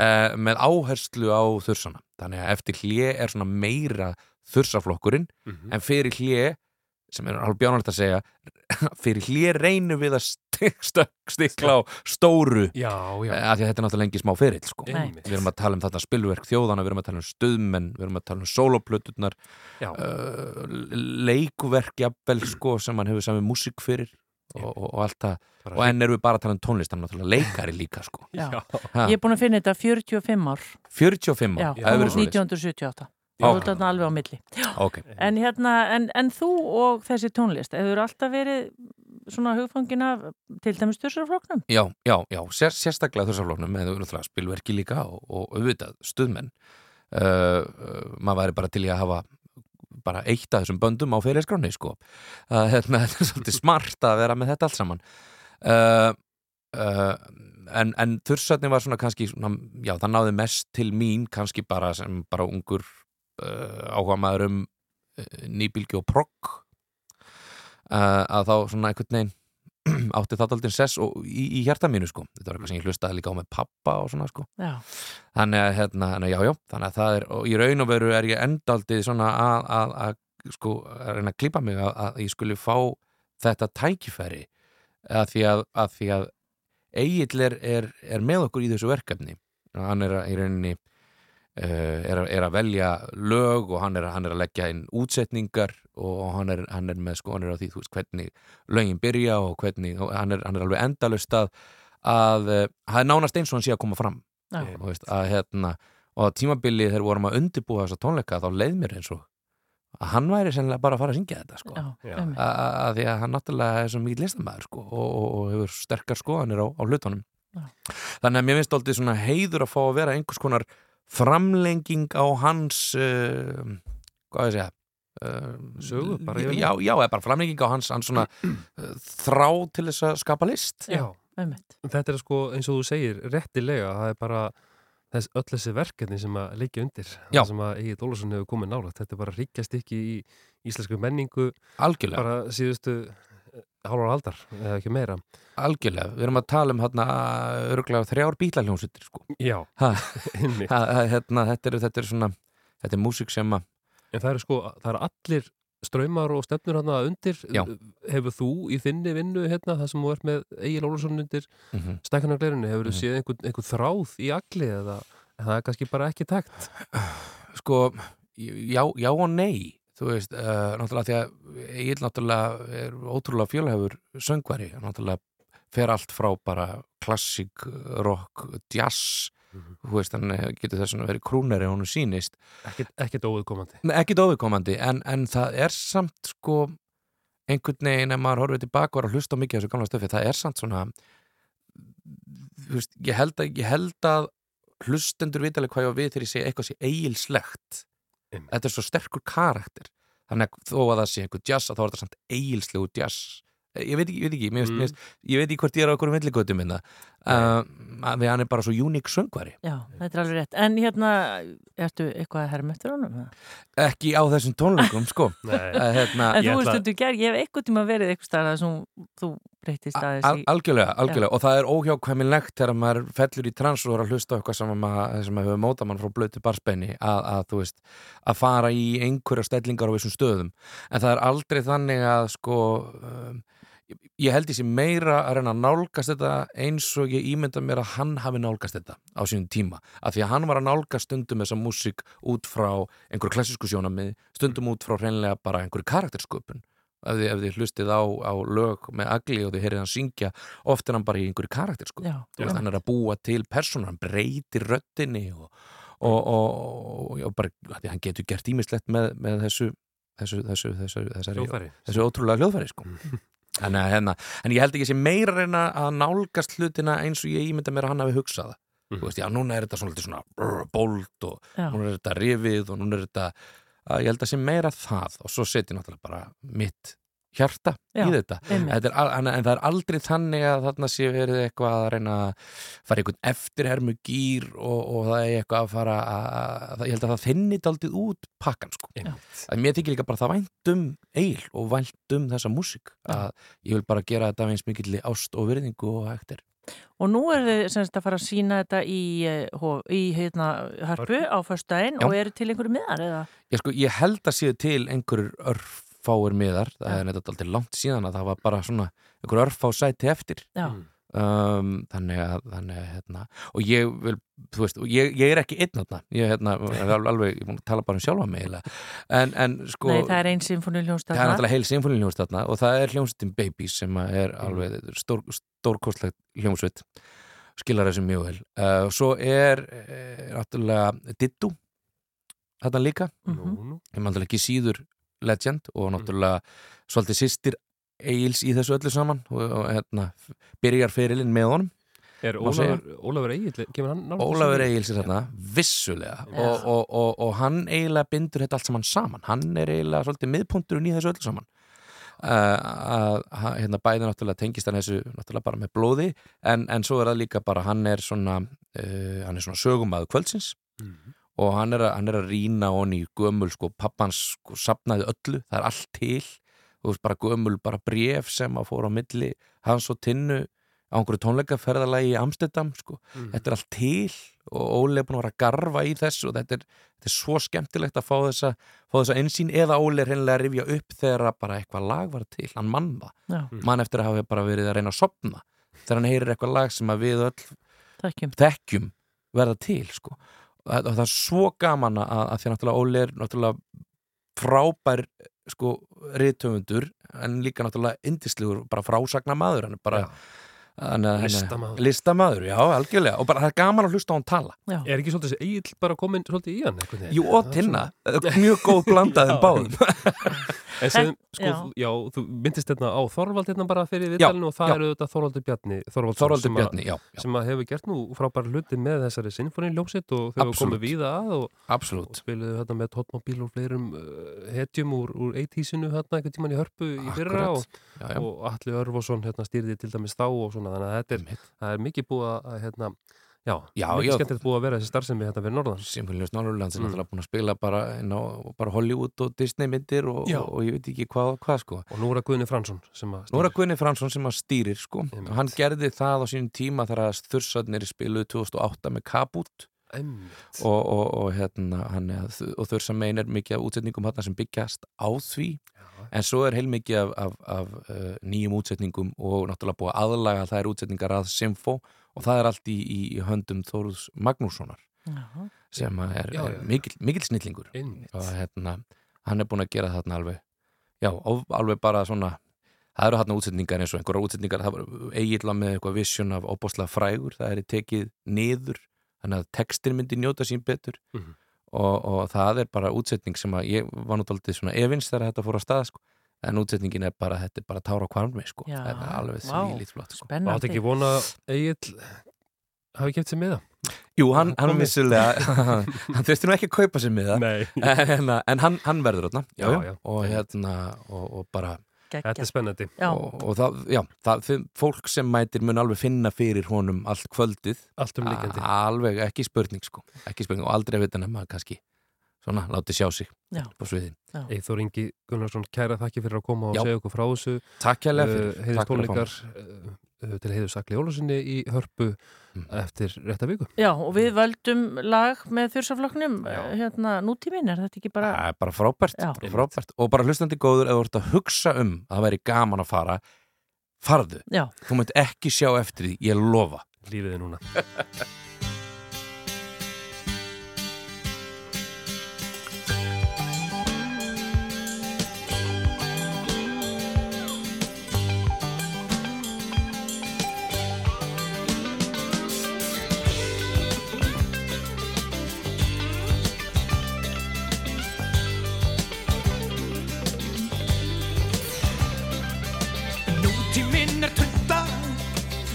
uh, með áherslu á þursana þannig að eftir hlje er svona meira þursaflokkurinn mm -hmm. en fyrir hlje sem er alveg bjánalegt að segja <laughs> fyrir hlje reynum við að stikla á stóru já, já. af því að þetta er náttúrulega lengi smá fyrir sko. við erum að tala um þetta spilverk þjóðana við erum að tala um stöðmenn, við erum að tala um soloplöturnar uh, leikuverk jafnvel <clears throat> sko, sem mann hefur samið músík fyrir og, og, og allt það. Og enn erum við bara að tala um tónlist hann er náttúrulega leikari líka sko. <laughs> Ég er búin að finna þetta 45 ár. 45 ár? Já, 1978 Þú ert þarna alveg á milli. Okay. en, hérna, en, en þú og þessi tónlist hefur alltaf verið svona hugfangina til dæmis þursarfloknum? Já, já, já, sér, sérstaklega þú veist spilverki líka og, og auðvitað stuðmenn. Uh, uh, maður væri bara til í að hafa bara eitt af þessum böndum á fyrirskráni sko. það hérna, <laughs> er svolítið smart að vera með þetta allt saman uh, uh, en, en þursatni var svona kannski svona, já það náði mest til mín kannski bara sem bara ungur uh, áhuga maður um uh, nýbylgi og progg uh, að þá svona einhvern veginn <clears throat> átti það aldrei sess og í, í hjarta mínu sko. Þetta var eitthvað sem ég hlustaði líka á með pappa og svona sko. Já. þannig að hérna, já já þannig að það er, og í raun og veru er ég endaldið svona að, að, að sko að reyna að klípa mig að, að ég skulle fá þetta tækifæri að því að, að því að Egil er, er, er með okkur í þessu verkefni. Hann er í rauninni uh, er, að velja lög og hann er, hann er að leggja inn útsetningar og hann er, hann er með sko, hann er á því þú veist hvernig lögin byrja og hvernig, og hann er, hann er alveg endalust að, að það er nánast eins og hann sé að koma fram. Veist, að hérna og að tímabilið þegar vorum að undibúa þessa tónleika þá leið mér eins og að hann væri sennilega bara að fara að syngja þetta sko. að því að hann náttúrulega er svo mikið listamæður sko, og, og, og hefur sterkar skoðanir á, á hlutunum. Já. þannig að mér finnst alltaf svona heiður að fá að vera einhvers konar framlenging á hans uh, hvað ég segja uh, sögu bara já, já, eða bara framlenging á hans, hans svona, uh, þrá til þess að skapa list. Já, einmitt. Þetta er sko eins og þú segir réttilega, það er bara þess, öll þessi verkefni sem að leikja undir Já. sem að Egil Ólarsson hefur komið nála þetta er bara ríkjast ekki í íslensku menningu. Algjörlega. bara síðustu hálfur aldar eða ekki meira. Algjörlega, við erum að tala um hérna öruglega þrjár bílaljónsuttir sko. Já, <laughs> hérna, þetta, er, þetta er svona þetta er músík sem að En það eru sko, það eru allir ströymar og stefnur hérna undir Já. hefur þú í þinni vinnu hérna það sem þú ert með Egil Ólarsson undir mm. -hmm. stækkanargleirinu, hefur þú Mhm. séð einhvern, einhvern þráð í agli eða það er kannski bara ekki takt Sko, já, já og nei þú veist, uh, náttúrulega því að Egil náttúrulega er ótrúlega fjölhefur söngvari, náttúrulega fer allt frá bara klassík rock, jazz þú veist, hann getur þess að vera krúneri og hún sýnist. Ekkert óviðkomandi. Ekkert óviðkomandi, en, en það er samt sko einhvern veginn ef maður horfið tilbaka og er að hlusta mikið á þessu gamla stöfi, það er samt svona veist, ég held að, ég held að hlustendur vitalega hvað ég á við þegar ég segja eitthvað sé eigilslegt þetta er svo sterkur karakter. Þannig að þó að það sé einhver jazz þá er þetta samt eigilslegu jazz ég veit ekki, ég veit ekki, mér, mm. mér, ég veit ekki hvort ég er á okkur villigötu minna uh, því hann er bara svo uník söngvari. Já, þetta er alveg rétt, en hérna ertu eitthvað að herma eftir honum? Ekki á þessum tónleikum, sko. <laughs> Hérna, En þú veist, þú ger, ég hef eitthvað tíma verið eitthvað starf að þú breytist aðeins Al, Algjörlega, algjörlega, Já. og það er óhjákvæmilegt þegar maður fellur í trans og er að hlusta eitthvað sem sem maður hefur móta mann frá blötu barspenni að, að, þú veist, að fara í einhverja stellingar á þessum stöðum. En það er aldrei þannig að sko um, ég held því sem meira að reyna að nálgast þetta eins og ég ímynda mér að hann hafi nálgast þetta á sínum tíma. Af því að hann var að nálgast stundum þessa músík út frá einhverju klassísku sjónamið stundum út frá reynlega bara einhverju karaktersköpun. Ef þið, ef þið hlustið á, á lög með agli og þið heyrið hann syngja oft er hann bara í einhverju karaktersköpun. Hann er að búa til persónu, hann breytir röttinni og, og, og, og bara, hann getur gert ímislegt með, með þessu þessu, þessu, þessu, þessu, þessu ótrúlega hljóðfæri sko En, hérna, en ég held ekki að sé meira reyna að nálgast hlutina eins og ég ímynda mér að hann hafi hugsað mm. þú veist, já, núna er þetta svona, svona brr, bold og já. núna er þetta rifið og núna er þetta, að ég held að sé meira það og svo setjum náttúrulega bara mitt hjarta já, í þetta en, en, en það er aldrei þannig að þarna sé verið eitthvað að reyna að fara einhvern eftirhermu gýr og, og það er eitthvað að fara að, að ég held að það finnit aldrei út pakkan sko. að mér þykir líka bara það væntum eil og væntum þessa músík að ég vil bara gera þetta eins mikill ást og virðingu og ektir Og nú er þið semst að fara að sína þetta í, í heitna, hörpu á förstæðin og eru til einhverju miðar eða? Ég, sko, ég held að séu til einhverjur örf örfáir miðar, það er neitt alltaf langt síðan að það var bara svona einhver örfá sæti eftir. Um, þannig að, þannig að hérna, og ég vil, þú veist ég, ég er ekki einn þarna, ég hérna, er alveg ég er tala bara um sjálfa mig en, en sko Nei, það er einn symfóniljónst það er náttúrulega heil symfóniljónst þarna og það er hljómsveitin Babies sem er alveg stór, stórkostlegt hljómsveit skilar þessu mjög vel. Uh, og svo er, er náttúrulega Dittu þarna líka. Mm -hmm. ég maður náttúrulega ekki síður legend og náttúrulega svolítið sýstir Egil's í þessu öllu saman og, og hérna, byrjar fyrirlinn með honum Er Ólafur, Egil, kemur hann náttúrulega? Ólafur Egil sér þarna, vissulega. Og, og, og hann eiginlega bindur þetta allt saman saman, hann er eiginlega svolítið miðpunturinn í þessu öllu saman. Að uh, hérna bæði náttúrulega tengist hann þessu náttúrulega bara með blóði en, en svo er það líka bara hann er svona uh, hann er svona sögumæðu kvöldsins. Mm -hmm og hann er að, hann er að rína honni í gömul sko, pappans sko, sapnaði öllu, það er allt til. Þú veist bara gömul, bara bref sem að fóra á milli hans og tinnu á einhverju tónleikaferðalagi í Amsterdam sko, mm. þetta er allt til og Óli er búin að vera að garfa í þessu og þetta er, þetta er svo skemmtilegt að fá þessa, fá þessa einsýn eða Óli er reynilega að rifja upp þegar bara eitthvað lag var til, hann mann það. Mm. mann eftir að hafa bara verið að reyna að sopna þegar hann heyrir eitthvað lag sem að við öll þekkjum, þekkjum verða til sko og það er svo gaman að, að því að náttúrulega Óli er náttúrulega frábær sko riðtöfundur en líka náttúrulega indislegur bara frásagna maður hann er bara, Listamaður. Listamaður, já, algjörlega og bara það er gaman að hlusta á hann tala. Já. Er ekki svolítið eigin bara komin svolítið í hann? Jú, og tinna, mjög góð blandaðin <laughs> báðum <laughs> En sem, sko, já. já, þú myndist hérna á Þorvald hérna bara fyrir viðtalinu og það eru þetta Þorvaldur Bjarni Þorvaldur sem, Bjarni, já, já. sem að hefur gert nú frábæra hluti með þessari sinfoniljósitt og þau hefur komið víða að og, og spiluðu hérna með tóttmóbíl og fleirum uh, hetjum úr, úr eitísinu hérna einhvern tíman í hörpu í fyrra og, og Alli Örvarsson hérna stýrði til dæmis þá og svona þannig að þetta er, er mikið búið að hérna Já, já mikið skemmtilegt búið að vera þessi starfsemi hérna fyrir Norðan. Symfóniljós Norðurlands er mm. náttúrulega búin að spila bara, á, bara Hollywood og Disney myndir og, og, og ég veit ekki hvað, hvað sko. Og nú er það Guðni Fransson sem að stýrir Nú er það Guðni Fransson sem að stýrir sko. Og hann gerði það á sínum tíma þar að Þursarnir spiluði 2008 með Kabut og, og hérna hann, og Þursar meinar mikið af útsetningum hann sem byggjast á því. En svo er heilmikið af, af, af uh, nýjum útsetningum og náttúrulega búið aðlaga er útsetningar að Symfó og það er allt í, í höndum Þóruðs Magnússonar Aha. sem er, já, er mikil, mikil snillingur. Og hérna hann er búin að gera þarna alveg já, alveg bara svona það eru hérna útsetningar eins og einhverja útsetningar það var eiginlega með eitthvað visjón af óbáslega frægur, það er tekið niður þannig að textin myndi njóta sín betur. Mm -hmm. og, og það er bara útsetning sem að ég var náttúrulega svona evins þegar þetta fór að stað sko en útsetningin er bara, þetta er bara tára kvarmi sko, Já, þetta er alveg því lítið flott sko. Spennandi. Átt ekki vona Egil hafi kæft sér miða? Jú, hann, hann vissulega <laughs> hann þurfti nú ekki að kaupa sér miða. En, en hann, hann verður þarna. Og hérna og, og bara Þetta er spennandi. Og, og það, já, það, fólk sem mætir mun alveg finna fyrir honum allt kvöldið. Allt um líkandi Alveg ekki spurning sko, ekki spurning og aldrei að maður kannski svona, láti sjá sig på sviðin Eithor Ingi Gunnarsson, kæra þakki fyrir að koma og Já. segja okkur frá þessu. Takk kærlega fyrir. Uh, Heiðist tónleikar uh, til heiðusakli Ólusinni í hörpu mm. eftir rétta viku. Já, og við völdum lag með þursafloknum hérna nútímin, er þetta ekki bara Æ, bara frábært, frábært. Og bara hlustandi góður eða vort að hugsa um að það væri gaman að fara farðu, Já. þú mætti ekki sjá eftir því, ég lofa. Lífið er núna <laughs>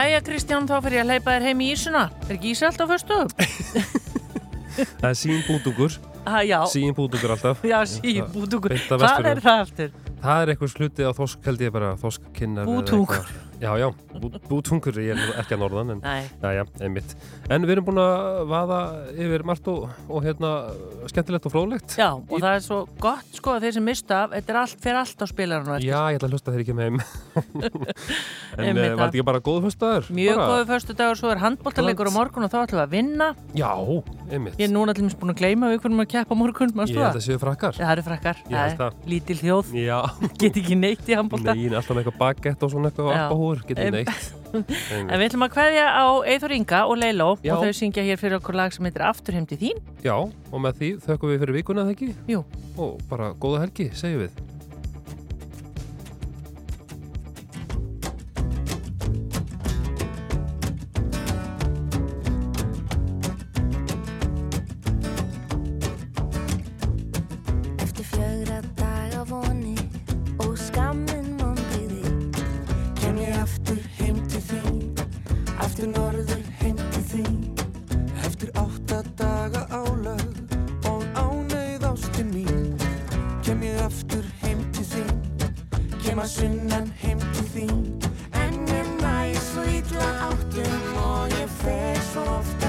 Jæja Kristján, þá fyrir ég að leipa þér heim í Ísuna. Er ekki Ísa alltaf fyrstu? það er sín bútugur. Ah, sín bútugur alltaf. Já, sín bútugur. Hvað er það alltaf? Það er eitthvað slutið á þosk, held ég bara, þoskkinnar. Bútugur. Já, já bútungur, ég er ekki að norðan en, já, já, En við erum búin að vaða yfir margt og, og hérna, skemmtilegt og fróðlegt. Já, og það er svo gott sko að þeir sem mista þetta er allt, fer allt á spilarinn og Já, ég ætla að hlusta þeir ekki með heim. <laughs> En Einmitt uh, var það. þetta ekki bara góðu föstudagur? Mjög bara, góðu förstu dagur, svo er handbóltalegur á morgun og þá ætlum við að vinna. Já, einmitt. Ég er núna dæmis búin að gleyma við hvernig maður keppa á morgun, Ég held það? að séu frakkar. Það eru frakkar, það. lítil þjóð. <laughs> Get ekki neitt í handbólta Nei, alltaf eitthvað bagett og svona eitthvað En við ætlum að kveðja á Eithor Inga og Leiló Já. og þau syngja hér fyrir okkur lag sem heitir Aftur heim til þín Já, og með því þökkum við fyrir vikuna, þegar ekki? Jú Og bara góða helgi, segjum við Kem að sunnan heim til þín. En ég næ svo illa áttum og ég fer svo ofta